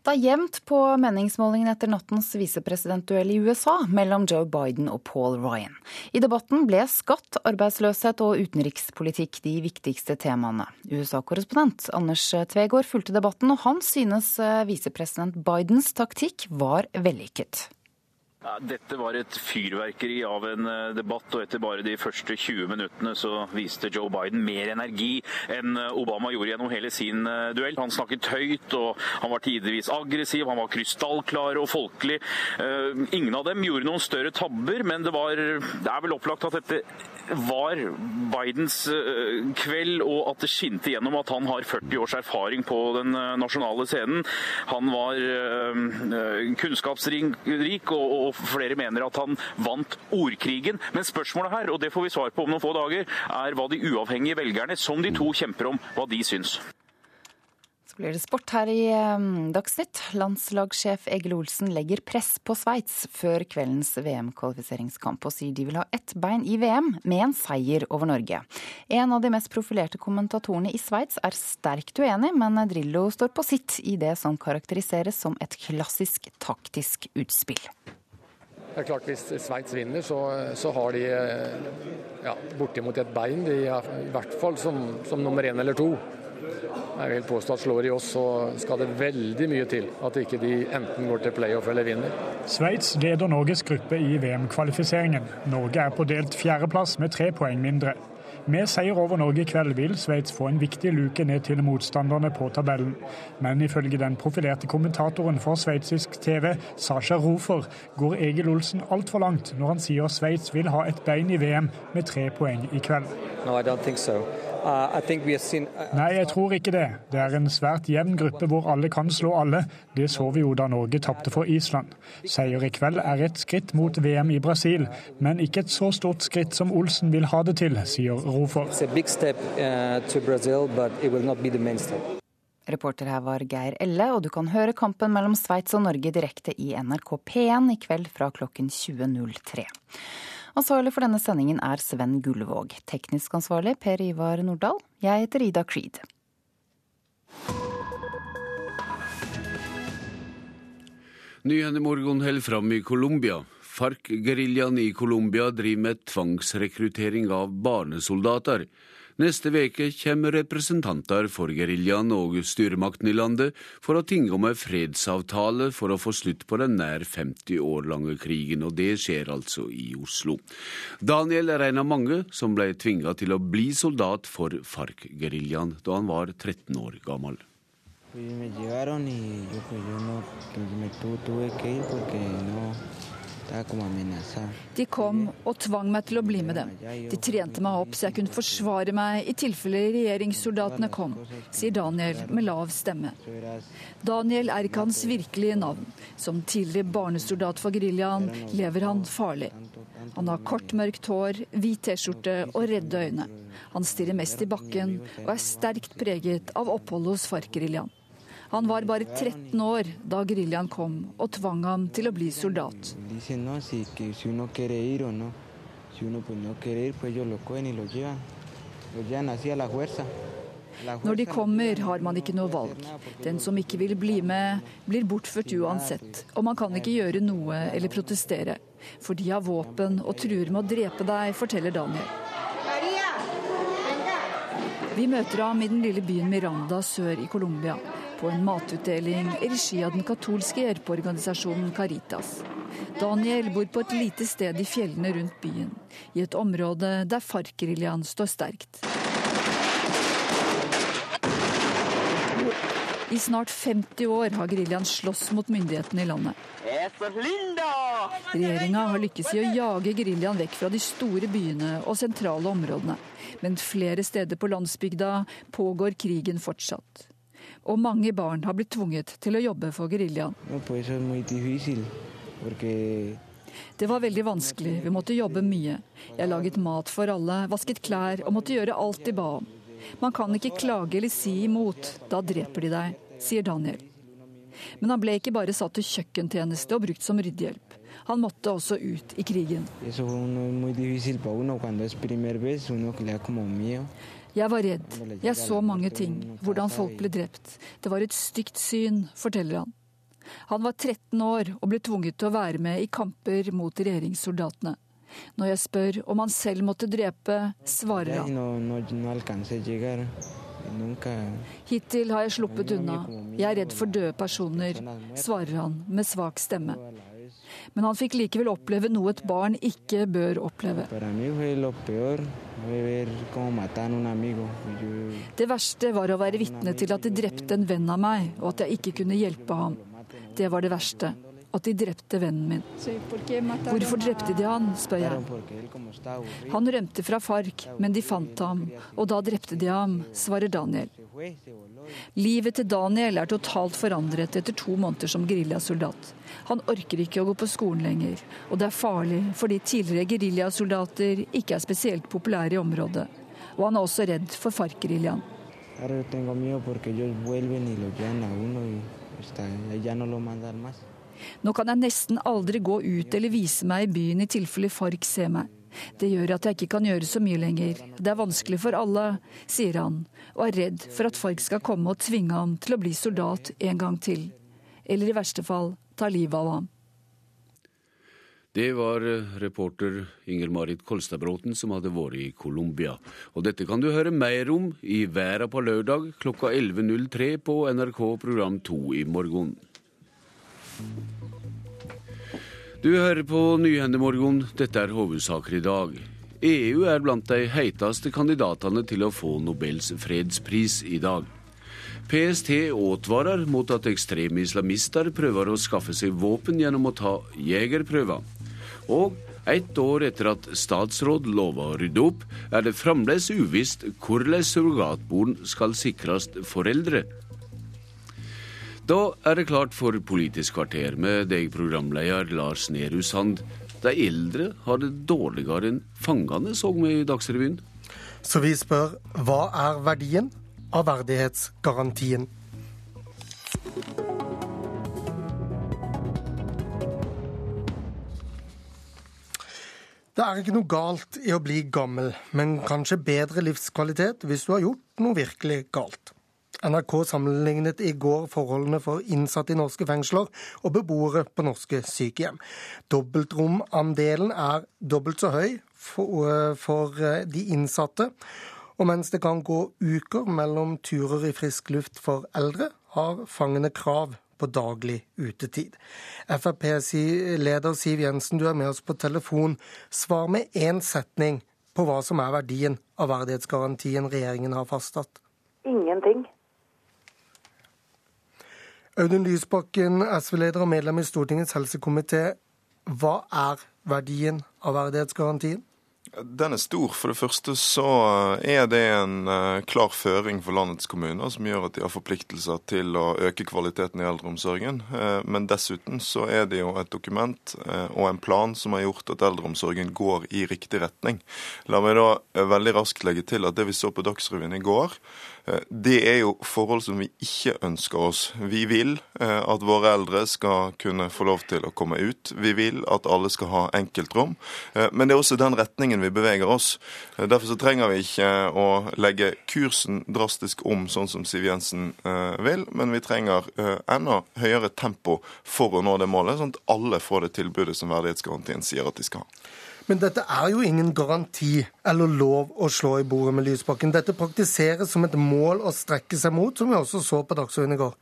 Det er jevnt på meningsmålingen etter nattens visepresidentduell i USA mellom Joe Biden og Paul Ryan. I debatten ble skatt, arbeidsløshet og utenrikspolitikk de viktigste temaene. USA-korrespondent Anders Tvegård fulgte debatten, og han synes eh, visepresident Bidens taktikk var vellykket. Dette var et fyrverkeri av en eh, debatt, og etter bare de første 20 minuttene så viste Joe Biden mer energi enn eh, Obama gjorde gjennom hele sin eh, duell. Han snakket høyt, og han var tidvis aggressiv, han var krystallklar og folkelig. Ingen av dem gjorde noen større tabber, men det, var, det er vel opplagt at dette var Bidens kveld, og at det skinte gjennom at han har 40 års erfaring på den nasjonale scenen. Han var kunnskapsrik og og flere mener at han vant ordkrigen. Men spørsmålet her, og det får vi svar på om noen få dager, er hva de uavhengige velgerne, som de to kjemper om, hva de syns. Så blir det sport her i ehm, Dagsnytt. Landslagssjef Egil Olsen legger press på Sveits før kveldens VM-kvalifiseringskamp og sier de vil ha ett bein i VM med en seier over Norge. En av de mest profilerte kommentatorene i Sveits er sterkt uenig, men Drillo står på sitt i det som karakteriseres som et klassisk taktisk utspill. Det er klart Hvis Sveits vinner, så, så, har de ja, bortimot et bein. De er, I hvert fall som, som nummer én eller to. Jeg vil påstå at slår de oss, så skal det veldig mye til at ikke de enten går til playoff eller vinner. Sveits leder Norges gruppe i VM-kvalifiseringen. Norge er på delt fjerdeplass med tre poeng mindre. Med seier over Norge i kveld vil Sveits få en viktig luke ned til motstanderne på tabellen. Men ifølge den profilerte kommentatoren for sveitsisk TV, Sasha Rofer, går Egil Olsen altfor langt når han sier Sveits vil ha et bein i VM med tre poeng i kveld. No. Uh, Nei, jeg tror ikke det. Det er en svært jevn gruppe hvor alle kan slå alle. Det så vi jo da Norge tapte for Island. Seier i kveld er et skritt mot VM i Brasil, men ikke et så stort skritt som Olsen vil ha det til, sier Rofor. Uh, Reporter her var Geir Elle, og du kan høre kampen mellom Sveits og Norge direkte i NRK P1 i kveld fra klokken 20.03. Ansvarlig for denne sendingen er Sven Gullvåg. Teknisk ansvarlig Per Ivar Nordahl. Jeg heter Ida Creed. Nyhendemorgon holder fram i Colombia. FARC-geriljaen i Colombia driver med tvangsrekruttering av barnesoldater. Neste veke kommer representanter for geriljaen og styremakten i landet for å tinge om en fredsavtale for å få slutt på den nær 50 år lange krigen, og det skjer altså i Oslo. Daniel er en av mange som ble tvinga til å bli soldat for FARC-geriljaen da han var 13 år gammel. Me llevaron y yo, pues yo no, me tuve que no, de kom og tvang meg til å bli med dem. De trente meg opp så jeg kunne forsvare meg i tilfelle regjeringssoldatene kom, sier Daniel med lav stemme. Daniel er ikke hans virkelige navn. Som tidligere barnesoldat for geriljaen lever han farlig. Han har kort, mørkt hår, hvit T-skjorte og redde øyne. Han stirrer mest i bakken og er sterkt preget av oppholdet hos FARC-geriljaen. Han var bare 13 år da geriljaen kom og tvang ham til å bli soldat. Når de kommer, har man ikke noe valg. Den som ikke vil bli med, blir bortført uansett. Og man kan ikke gjøre noe eller protestere. For de har våpen og truer med å drepe deg, forteller Daniel. Vi møter ham i den lille byen Miranda sør i Colombia på en matutdeling i regi av den katolske hjelpeorganisasjonen Caritas. Daniel bor på et lite sted i fjellene rundt byen, i et område der FARC-geriljaen står sterkt. I snart 50 år har geriljaen slåss mot myndighetene i landet. Regjeringa har lykkes i å jage geriljaen vekk fra de store byene og sentrale områdene. Men flere steder på landsbygda pågår krigen fortsatt og mange barn har blitt tvunget til å jobbe for geriljaen. Det var veldig vanskelig, vi måtte jobbe mye. Jeg laget mat for alle, vasket klær og måtte gjøre alt de ba om. Man kan ikke klage eller si imot, da dreper de deg, sier Daniel. Men han ble ikke bare satt til kjøkkentjeneste og brukt som ryddehjelp. Han måtte også ut i krigen. Jeg var redd. Jeg så mange ting. Hvordan folk ble drept. Det var et stygt syn, forteller han. Han var 13 år og ble tvunget til å være med i kamper mot regjeringssoldatene. Når jeg spør om han selv måtte drepe, svarer han. Hittil har jeg sluppet unna. Jeg er redd for døde personer, svarer han med svak stemme. Men han fikk likevel oppleve noe et barn ikke bør oppleve. Det verste var å være vitne til at de drepte en venn av meg, og at jeg ikke kunne hjelpe ham. Det var det verste. At de drepte vennen min. Hvorfor drepte de han, spør jeg. Han rømte fra FARC, men de fant ham, og da drepte de ham, svarer Daniel. Livet til Daniel er totalt forandret etter to måneder som geriljasoldat. Han orker ikke å gå på skolen lenger, og det er farlig fordi tidligere geriljasoldater ikke er spesielt populære i området. Og han er også redd for FARC-geriljaen. Nå kan jeg nesten aldri gå ut eller vise meg i byen i tilfelle FARC ser meg. Det gjør at jeg ikke kan gjøre så mye lenger. Det er vanskelig for alle, sier han, og er redd for at FARC skal komme og tvinge ham til å bli soldat en gang til. Eller i verste fall ta livet av ham. Det var eh, reporter Inger-Marit Kolstadbråten som hadde vært i Colombia. Og dette kan du høre mer om i Verda på lørdag klokka 11.03 på NRK program 2 i morgen. Du hører på Nyhendemorgon. Dette er hovedsaker i dag. EU er blant de heiteste kandidatene til å få Nobels fredspris i dag. PST advarer mot at ekstreme islamister prøver å skaffe seg våpen gjennom å ta jegerprøver. Og ett år etter at statsråd lova å rydde opp, er det fremdeles uvisst hvordan surrogatbarn skal sikres foreldre. Da er det klart for Politisk kvarter med deg, programleder Lars Nehru Sand. De eldre har det dårligere enn fangene, så vi i Dagsrevyen. Så vi spør hva er verdien av verdighetsgarantien? Det er ikke noe galt i å bli gammel, men kanskje bedre livskvalitet hvis du har gjort noe virkelig galt. NRK sammenlignet i går forholdene for innsatte i norske fengsler og beboere på norske sykehjem. Dobbeltromandelen er dobbelt så høy for, eh, for eh, de innsatte. Og mens det kan gå uker mellom turer i frisk luft for eldre, har fangene krav på daglig utetid. Frp-leder Siv Jensen, du er med oss på telefon. Svar med én setning på hva som er verdien av verdighetsgarantien regjeringen har fastsatt. Ingenting. Audun Lysbakken, SV-leder og medlem i Stortingets helsekomité. Hva er verdien av verdighetsgarantien? Den er stor. For det første så er det en uh, klar føring for landets kommuner som gjør at de har forpliktelser til å øke kvaliteten i eldreomsorgen. Uh, men dessuten så er det jo et dokument uh, og en plan som har gjort at eldreomsorgen går i riktig retning. La meg da veldig raskt legge til at det vi så på Dagsrevyen i går, det er jo forhold som vi ikke ønsker oss. Vi vil at våre eldre skal kunne få lov til å komme ut. Vi vil at alle skal ha enkeltrom. Men det er også den retningen vi beveger oss. Derfor så trenger vi ikke å legge kursen drastisk om, sånn som Siv Jensen vil, men vi trenger enda høyere tempo for å nå det målet, sånn at alle får det tilbudet som verdighetsgarantien sier at de skal ha. Men dette er jo ingen garanti eller lov å slå i bordet med Lysbakken. Dette praktiseres som et mål å strekke seg mot, som vi også så på Dagsrevyen i går.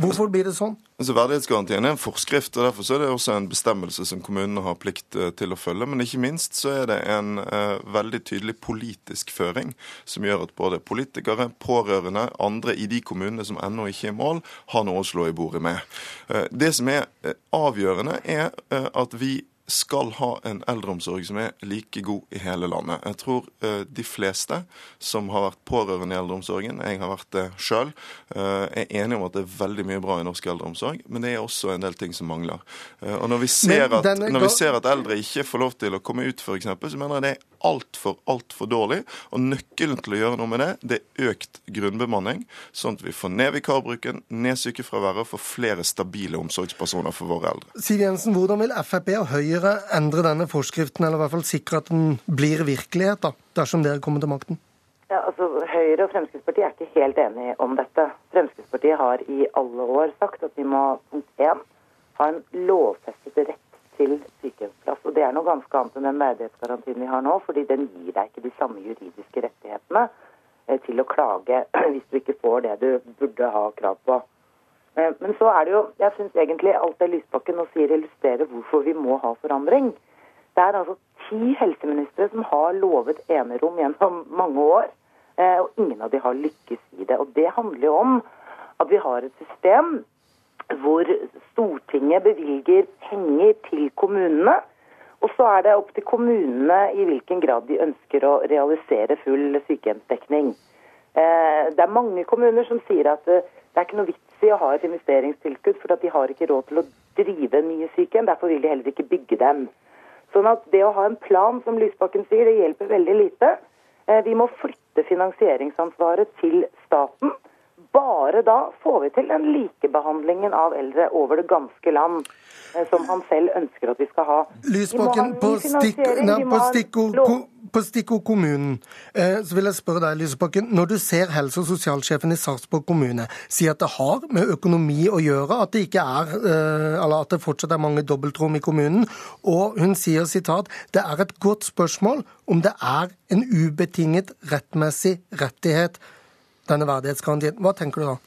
Hvorfor blir det sånn? Altså, verdighetsgarantien er en forskrift, og derfor er det også en bestemmelse som kommunene har plikt eh, til å følge. Men ikke minst så er det en uh, veldig tydelig politisk føring som gjør at både politikere, pårørende, andre i de kommunene som ennå ikke er mål, har noe å slå i bordet med. Uh, det som er uh, avgjørende, er at vi skal ha en eldreomsorg som er like god i hele landet. Jeg tror uh, de fleste som har vært pårørende i eldreomsorgen, jeg har vært det sjøl, uh, er enige om at det er veldig mye bra i norsk eldreomsorg, men det er også en del ting som mangler. Uh, og når vi, ser at, når vi ser at eldre ikke får lov til å komme ut, f.eks., så mener jeg det er altfor, altfor dårlig. Og nøkkelen til å gjøre noe med det, det er økt grunnbemanning, sånn at vi får ned vikarbruken, ned sykefraværet og får flere stabile omsorgspersoner for våre eldre. Siv Jensen, hvordan vil Frp og Høyre endre denne forskriften, eller i hvert fall sikre at den blir virkelighet, da, dersom dere kommer til makten? Ja, altså Høyre og Fremskrittspartiet er ikke helt enige om dette. Fremskrittspartiet har i alle år sagt at vi må punkt én, ha en lovfestet rett til sykehjemsplass. Og Det er noe ganske annet enn den verdighetsgarantien vi har nå, fordi den gir deg ikke de samme juridiske rettighetene eh, til å klage (clears throat) hvis du ikke får det du burde ha krav på. Eh, men så er det jo Jeg syns egentlig alt det Lysbakken nå sier, illustrerer hvorfor vi må ha forandring. Det er altså ti helseministre som har lovet enerom gjennom (laughs) mange år, eh, og ingen av de har lykkes i det. Og det handler jo om at vi har et system hvor Stortinget bevilger penger til kommunene. Og så er det opp til kommunene i hvilken grad de ønsker å realisere full sykehjemsdekning. Eh, det er mange kommuner som sier at det er ikke noe vits i å ha et investeringstilskudd, for de har ikke råd til å drive nye sykehjem. Derfor vil de heller ikke bygge dem. Sånn at det å ha en plan, som Lysbakken sier, det hjelper veldig lite. Eh, vi må flytte finansieringsansvaret til staten. Bare da får vi til den likebehandlingen av eldre over det ganske land eh, som han selv ønsker at vi skal ha. Lysbakken, på, stikk, nei, på, stikkord, på stikkord kommunen, eh, så vil jeg spørre deg, Lysbakken. Når du ser helse- og sosialsjefen i Sarpsborg kommune si at det har med økonomi å gjøre, at det, ikke er, eh, at det fortsatt er mange dobbeltrom i kommunen, og hun sier sitat, det er et godt spørsmål om det er en ubetinget rettmessig rettighet denne verdighetsgarantien. Hva tenker du da?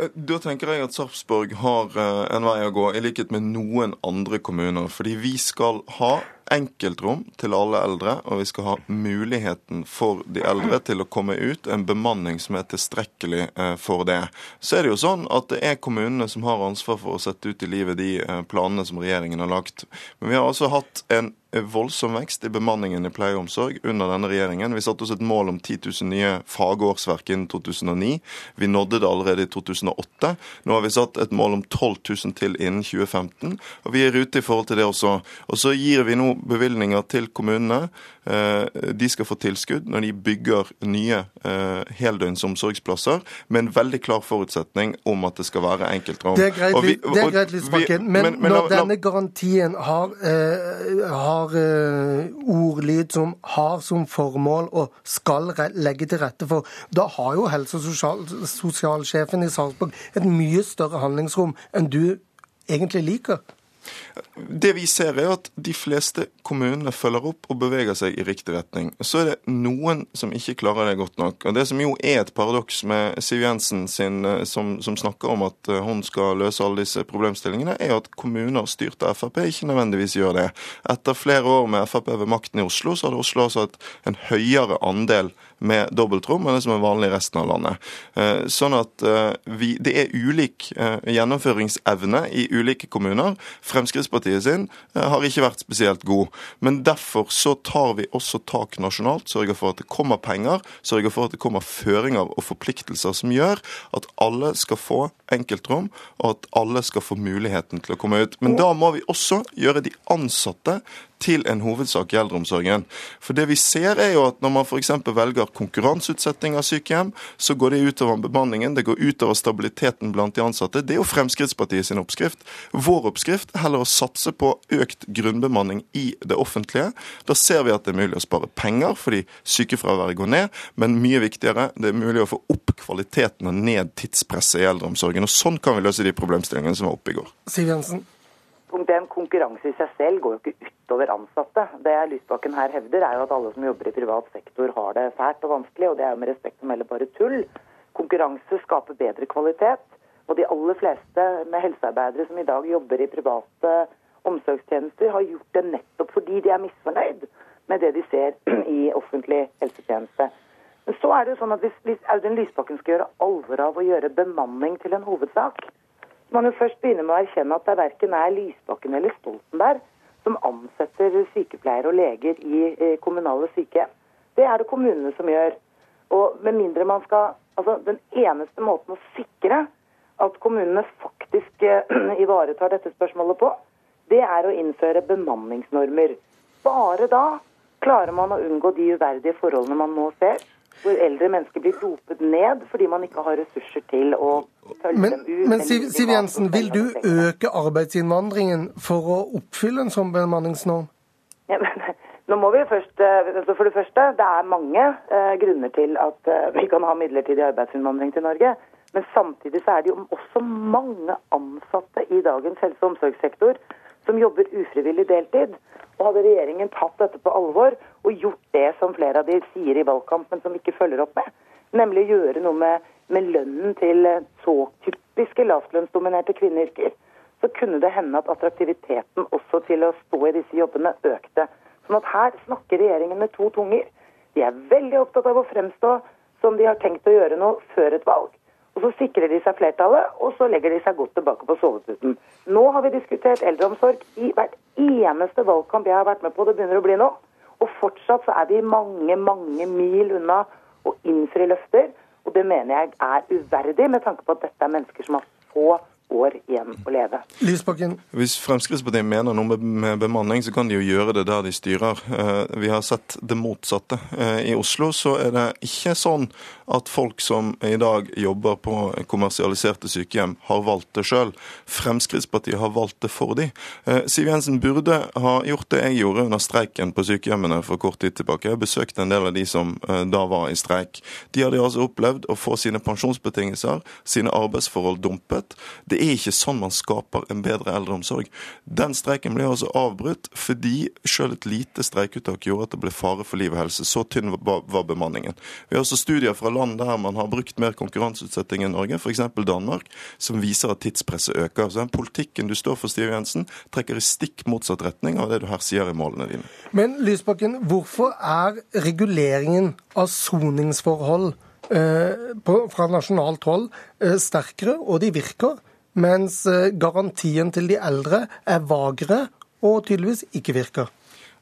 Eh, da tenker jeg at Sarpsborg har eh, en vei å gå, i likhet med noen andre kommuner. Fordi vi skal ha enkeltrom til alle eldre, og vi skal ha muligheten for de eldre til å komme ut, en bemanning som er tilstrekkelig eh, for det. Så er det jo sånn at det er kommunene som har ansvar for å sette ut i livet de planene som regjeringen har lagt. Men vi har altså hatt en voldsom vekst i bemanningen i pleie og omsorg under denne regjeringen. Vi satte oss et mål om 10 000 nye fagårsverk innen 2009. Vi nådde det allerede i 2008. Nå har vi satt et mål om 12 000 til innen 2015, og vi er i rute i forhold til det også. Og så gir vi nå bevilgninger til kommunene. Eh, de skal få tilskudd når de bygger nye eh, heldøgns omsorgsplasser, med en veldig klar forutsetning om at det skal være enkeltrom. Det er greit, vi, det er greit Lysbakken, men, men, men, når la, denne garantien har, eh, har uh, ordlyd som har som formål og skal legge til rette for. Da har jo helse- og sosial, sosialsjefen i Sarpsborg et mye større handlingsrom enn du egentlig liker. Det vi ser er at de fleste kommunene følger opp og beveger seg i riktig retning. Så er det noen som ikke klarer det godt nok. Og Det som jo er et paradoks med Siv Jensen sin, eh, som, som, snakker om at eh, hun skal løse alle disse problemstillingene, er at kommuner styrt av Frp ikke nødvendigvis gjør det. Etter flere år med Frp ved makten i Oslo, så hadde Oslo altså en høyere andel med dobbeltrom enn det som er vanlig i resten av landet. Eh, sånn at eh, vi, det er ulik eh, gjennomføringsevne i ulike kommuner. Fremskrittspartiet sin har ikke vært spesielt god. Men derfor så tar vi også tak nasjonalt, sørger for at det kommer penger, sørger for at det kommer føringer og forpliktelser som gjør at alle skal få enkeltrom, og at alle skal få muligheten til å komme ut. Men da må vi også gjøre de ansatte til en hovedsak i eldreomsorgen. For det vi ser er jo at når man f.eks. velger konkurranseutsetting av sykehjem, så går det utover bemanningen, det går utover stabiliteten blant de ansatte. Det er jo Fremskrittspartiet sin oppskrift. Vår oppskrift er heller å satse på økt grunnbemanning i det offentlige. Da ser vi at det er mulig å spare penger fordi sykefraværet går ned, men mye viktigere, det er mulig å få opp kvaliteten og ned tidspresset i eldreomsorgen. Og Sånn kan vi løse de problemstillingene som var oppe i går. Siv Jensen. Punkt 1. Konkurranse i seg selv går jo ikke utover ansatte. Det Lysbakken her hevder, er jo at alle som jobber i privat sektor har det fælt og vanskelig, og det er jo med respekt å melde bare tull. Konkurranse skaper bedre kvalitet. Og de aller fleste med helsearbeidere som i dag jobber i private omsorgstjenester, har gjort det nettopp fordi de er misfornøyd med det de ser (clears throat) i offentlig helsetjeneste. Men så er det jo sånn at hvis, Audun Lysbakken skal gjøre alvor av å gjøre bemanning til en hovedsak, man jo først begynner med å erkjenne at det verken er Lysbakken eller Stoltenberg som ansetter sykepleiere og leger i kommunale sykehjem. Det er det kommunene som gjør. Og med mindre man skal Altså, den eneste måten å sikre at kommunene faktisk eh, (clears throat) ivaretar dette spørsmålet på, det er å innføre bemanningsnormer. Bare da klarer man å unngå de uverdige forholdene man nå ser hvor eldre mennesker blir dopet ned fordi man ikke har ressurser til å følge men, dem ut. Men Siv, Siv Jensen, vil du øke arbeidsinnvandringen for å oppfylle en sånn bemanningsnorm? Ja, men, (laughs) nå må vi først, eh, altså For det første, det er mange eh, grunner til at eh, vi kan ha midlertidig arbeidsinnvandring til Norge. Men samtidig så er det jo også mange ansatte i dagens helse- og omsorgssektor som jobber ufrivillig deltid. Og hadde regjeringen tatt dette på alvor og gjort det som flere av de sier i valgkamp, men som ikke følger opp med, nemlig gjøre noe med, med lønnen til så typiske lavtlønnsdominerte kvinneyrker, så kunne det hende at attraktiviteten også til å stå i disse jobbene økte. Sånn at her snakker regjeringen med to tunger. De er veldig opptatt av å fremstå som de har tenkt å gjøre noe før et valg. Og Så sikrer de seg flertallet, og så legger de seg godt tilbake på soveputen. Nå har vi diskutert eldreomsorg i hvert eneste valgkamp jeg har vært med på. Det begynner å bli nå. Og fortsatt så er vi mange, mange mil unna å innfri løfter. Og det mener jeg er uverdig, med tanke på at dette er mennesker som har få år igjen å leve. Lysbakken. Hvis Fremskrittspartiet mener noe med bemanning, så kan de jo gjøre det der de styrer. Eh, vi har sett det motsatte. Eh, I Oslo så er det ikke sånn at folk som i dag jobber på kommersialiserte sykehjem, har valgt det sjøl. Fremskrittspartiet har valgt det for de. Eh, Siv Jensen burde ha gjort det jeg gjorde under streiken på sykehjemmene for kort tid tilbake. Jeg besøkte en del av de som da var i streik. De hadde altså opplevd å få sine pensjonsbetingelser, sine arbeidsforhold dumpet. Det er ikke sånn man skaper en bedre eldreomsorg. Den streiken ble altså avbrutt fordi selv et lite streikeuttak gjorde at det ble fare for liv og helse. Så tynn var bemanningen. Vi har også studier fra land der man har brukt mer konkurranseutsetting enn Norge, f.eks. Danmark, som viser at tidspresset øker. Så den politikken du står for, Stiv Jensen, trekker i stikk motsatt retning av det du her sier i målene dine. Men Lysbakken, hvorfor er reguleringen av soningsforhold eh, fra nasjonalt hold eh, sterkere, og de virker? Mens eh, garantien til de eldre er vagere og tydeligvis ikke virker.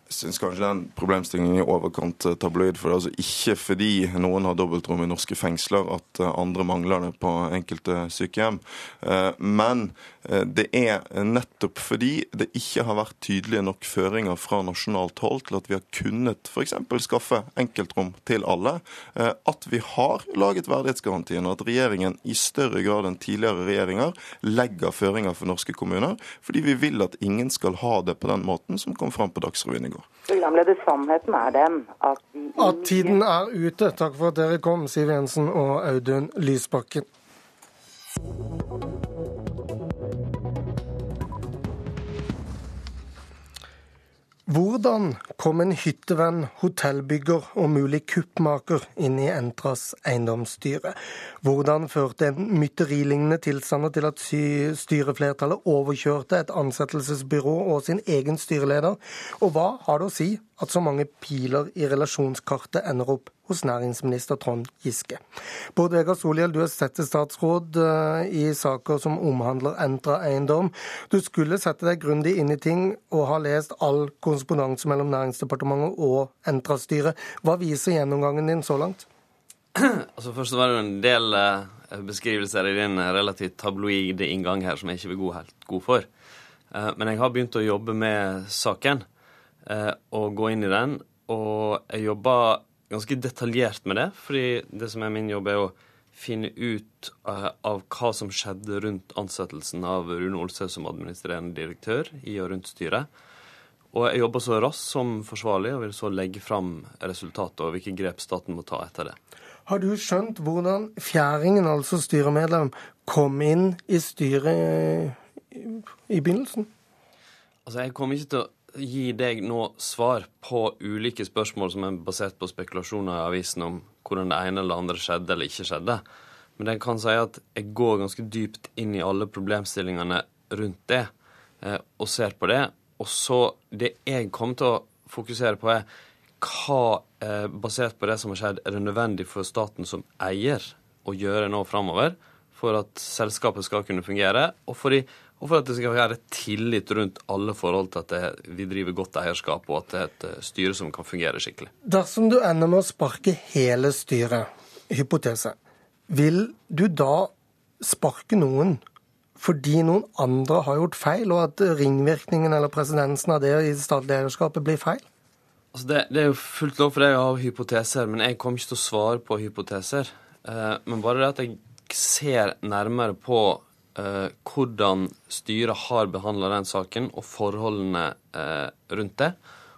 Jeg syns kanskje den problemstillingen er i overkant eh, tabloid. For det er altså ikke fordi noen har dobbeltrom i norske fengsler at eh, andre mangler det på enkelte sykehjem. Eh, men det er nettopp fordi det ikke har vært tydelige nok føringer fra nasjonalt hold til at vi har kunnet f.eks. skaffe enkeltrom til alle, at vi har laget verdighetsgarantien, og at regjeringen i større grad enn tidligere regjeringer legger føringer for norske kommuner, fordi vi vil at ingen skal ha det på den måten som kom fram på Dagsrevyen i går. Programleder, sannheten er den at vi At tiden er ute. Takk for at dere kom, Siv Jensen og Audun Lysbakken. Hvordan kom en hyttevenn, hotellbygger og mulig kuppmaker inn i Entras eiendomsstyre? Hvordan førte en mytterilignende tilstander til at styreflertallet overkjørte et ansettelsesbyrå og sin egen styreleder? Og hva har det å si at så mange piler i relasjonskartet ender opp hos næringsminister Trond Giske. Bård Vegar Solhjell, du er settestatsråd eh, i saker som omhandler Entra eiendom. Du skulle sette deg grundig inn i ting og ha lest all korrespondanse mellom Næringsdepartementet og Entra-styret. Hva viser gjennomgangen din så langt? (clears throat) Altså Først var det en del eh, beskrivelser i din relativt tabloide inngang her som jeg ikke vil gå helt god for. Eh, men jeg har begynt å jobbe med saken og gå inn i den. Og jeg jobber ganske detaljert med det, fordi det som er min jobb, er å finne ut uh, av hva som skjedde rundt ansettelsen av Rune Olsø som administrerende direktør i og rundt styret. Og jeg jobber så raskt som forsvarlig og vil så legge fram resultatet og hvilke grep staten må ta etter det. Har du skjønt hvordan fjæringen, altså styremedlem, kom inn i styret i begynnelsen? Altså, Jeg kommer ikke til å gi deg nå svar på ulike spørsmål som er basert på spekulasjoner i avisen om hvordan det ene eller andre skjedde eller ikke skjedde. Men jeg kan si at jeg går ganske dypt inn i alle problemstillingene rundt det, eh, og ser på det. Og så det jeg kommer til å fokusere på, er hva, eh, basert på det som har skjedd, er det nødvendig for staten som eier å gjøre nå framover for at selskapet skal kunne fungere, og for de og for at det skal være tillit rundt alle forhold til at det, vi driver godt eierskap, og at det er et eh, styre som kan fungere skikkelig. Dersom du ender med å sparke hele styret, hypotese, vil du da sparke noen fordi noen andre har gjort feil, og at ringvirkningen eller presedensen av det i statlig eierskapet blir feil? Altså det, det, er jo fullt lov for deg å ha hypoteser, men jeg kommer ikke til å svare på hypoteser. Eh, men bare det at jeg ser nærmere på eh, hvordan styret har behandla den saken, og forholdene eh, rundt det.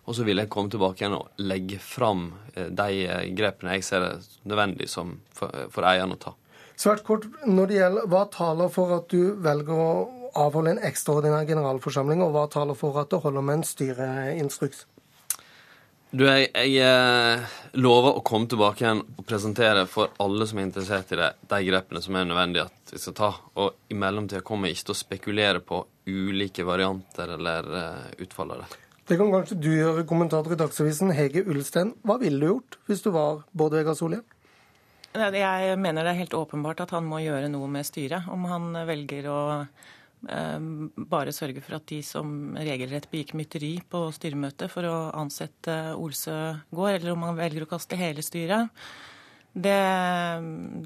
Og så vil jeg komme tilbake igjen og legge fram eh, de eh, grepene jeg ser det nødvendig for, for eieren å ta. Svært kort, når det gjelder, Hva taler for at du velger å avholde en ekstraordinær generalforsamling, og hva taler for at du holder med en styreinstruks? Du, jeg, jeg eh, lover å komme tilbake igjen og presentere for alle som er interessert i det, de grepene som er nødvendige at vi skal ta. Og i mellomtida kommer jeg ikke til å spekulere på ulike varianter eller uh, utfall av det. Det kan kanskje du gjøre, kommentator i Dagsavisen Hege Ulstein. Hva ville du gjort hvis du var Bård Vegar Solhjell? Jeg mener det er helt åpenbart at han må gjøre noe med styret. Om han velger å bare sørge for at de som regelrett begikk mytteri på styremøtet for å ansette Olsø går, eller om man velger å kaste hele styret. Det,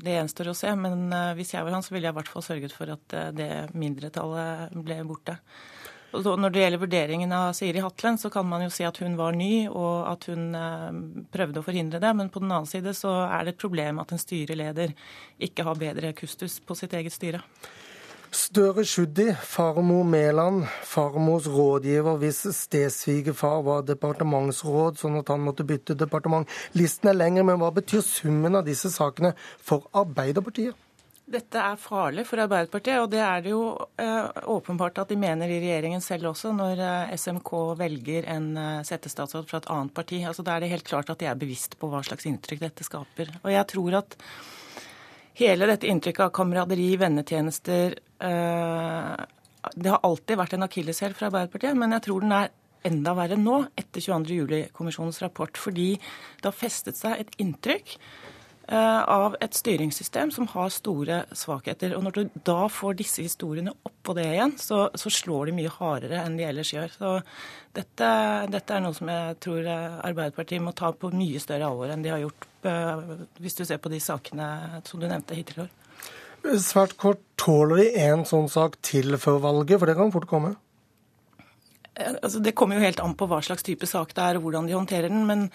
det gjenstår å se, men eh, hvis jeg var han, så ville jeg i hvert fall sørget for at eh, det mindretallet ble borte. Og når det gjelder vurderingen av Siri Hatlen, så kan man jo si at hun var ny, og at hun eh, prøvde å forhindre det. Men på den annen side så er det et problem at en styreleder ikke har bedre kustus på sitt eget styre. Støre Sjuddi, farmor Mæland, farmors rådgiver hvis stesvigerfar var departementsråd, sånn at han måtte bytte departement. Listen er lengre, men hva betyr summen av disse sakene for Arbeiderpartiet? Dette er farlig for Arbeiderpartiet, og det er det jo eh, åpenbart at de mener i regjeringen selv også, når eh, SMK velger en eh, settestatsråd fra et annet parti. Altså, Da er det helt klart at de er bevisst på hva slags inntrykk dette skaper. Og jeg tror at hele dette inntrykket av kameraderi, vennetjenester eh, Det har alltid vært en akilleshæl fra Arbeiderpartiet, men jeg tror den er enda verre nå, etter 22. juli-kommisjonens rapport, fordi det har festet seg et inntrykk eh, av et styringssystem som har store svakheter. Og når du da får disse historiene oppå det igjen, så, så, slår de mye hardere enn de ellers gjør. Så dette, dette, er noe som jeg tror Arbeiderpartiet må ta på mye større alvor enn de har gjort Eh, hvis du ser på de sakene som du nevnte hittil i år. Svært kort, tåler de en sånn sak til før valget, for det kan fort komme? Eh, altså, det kommer jo helt an på hva slags type sak det er og hvordan de håndterer den. Men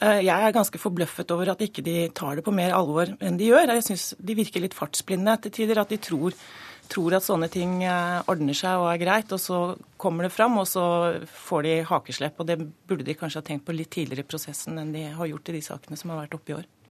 eh, jeg er ganske forbløffet over at ikke de tar det på mer alvor enn de gjør. Jeg syns de virker litt fartsblinde til tider. At de tror tror at sånne ting eh, ordner seg og er greit, og så kommer det fram, og så får de hakeslepp. Og det burde de kanskje ha tenkt på litt tidligere i prosessen enn de har gjort i de sakene som har vært oppe i år.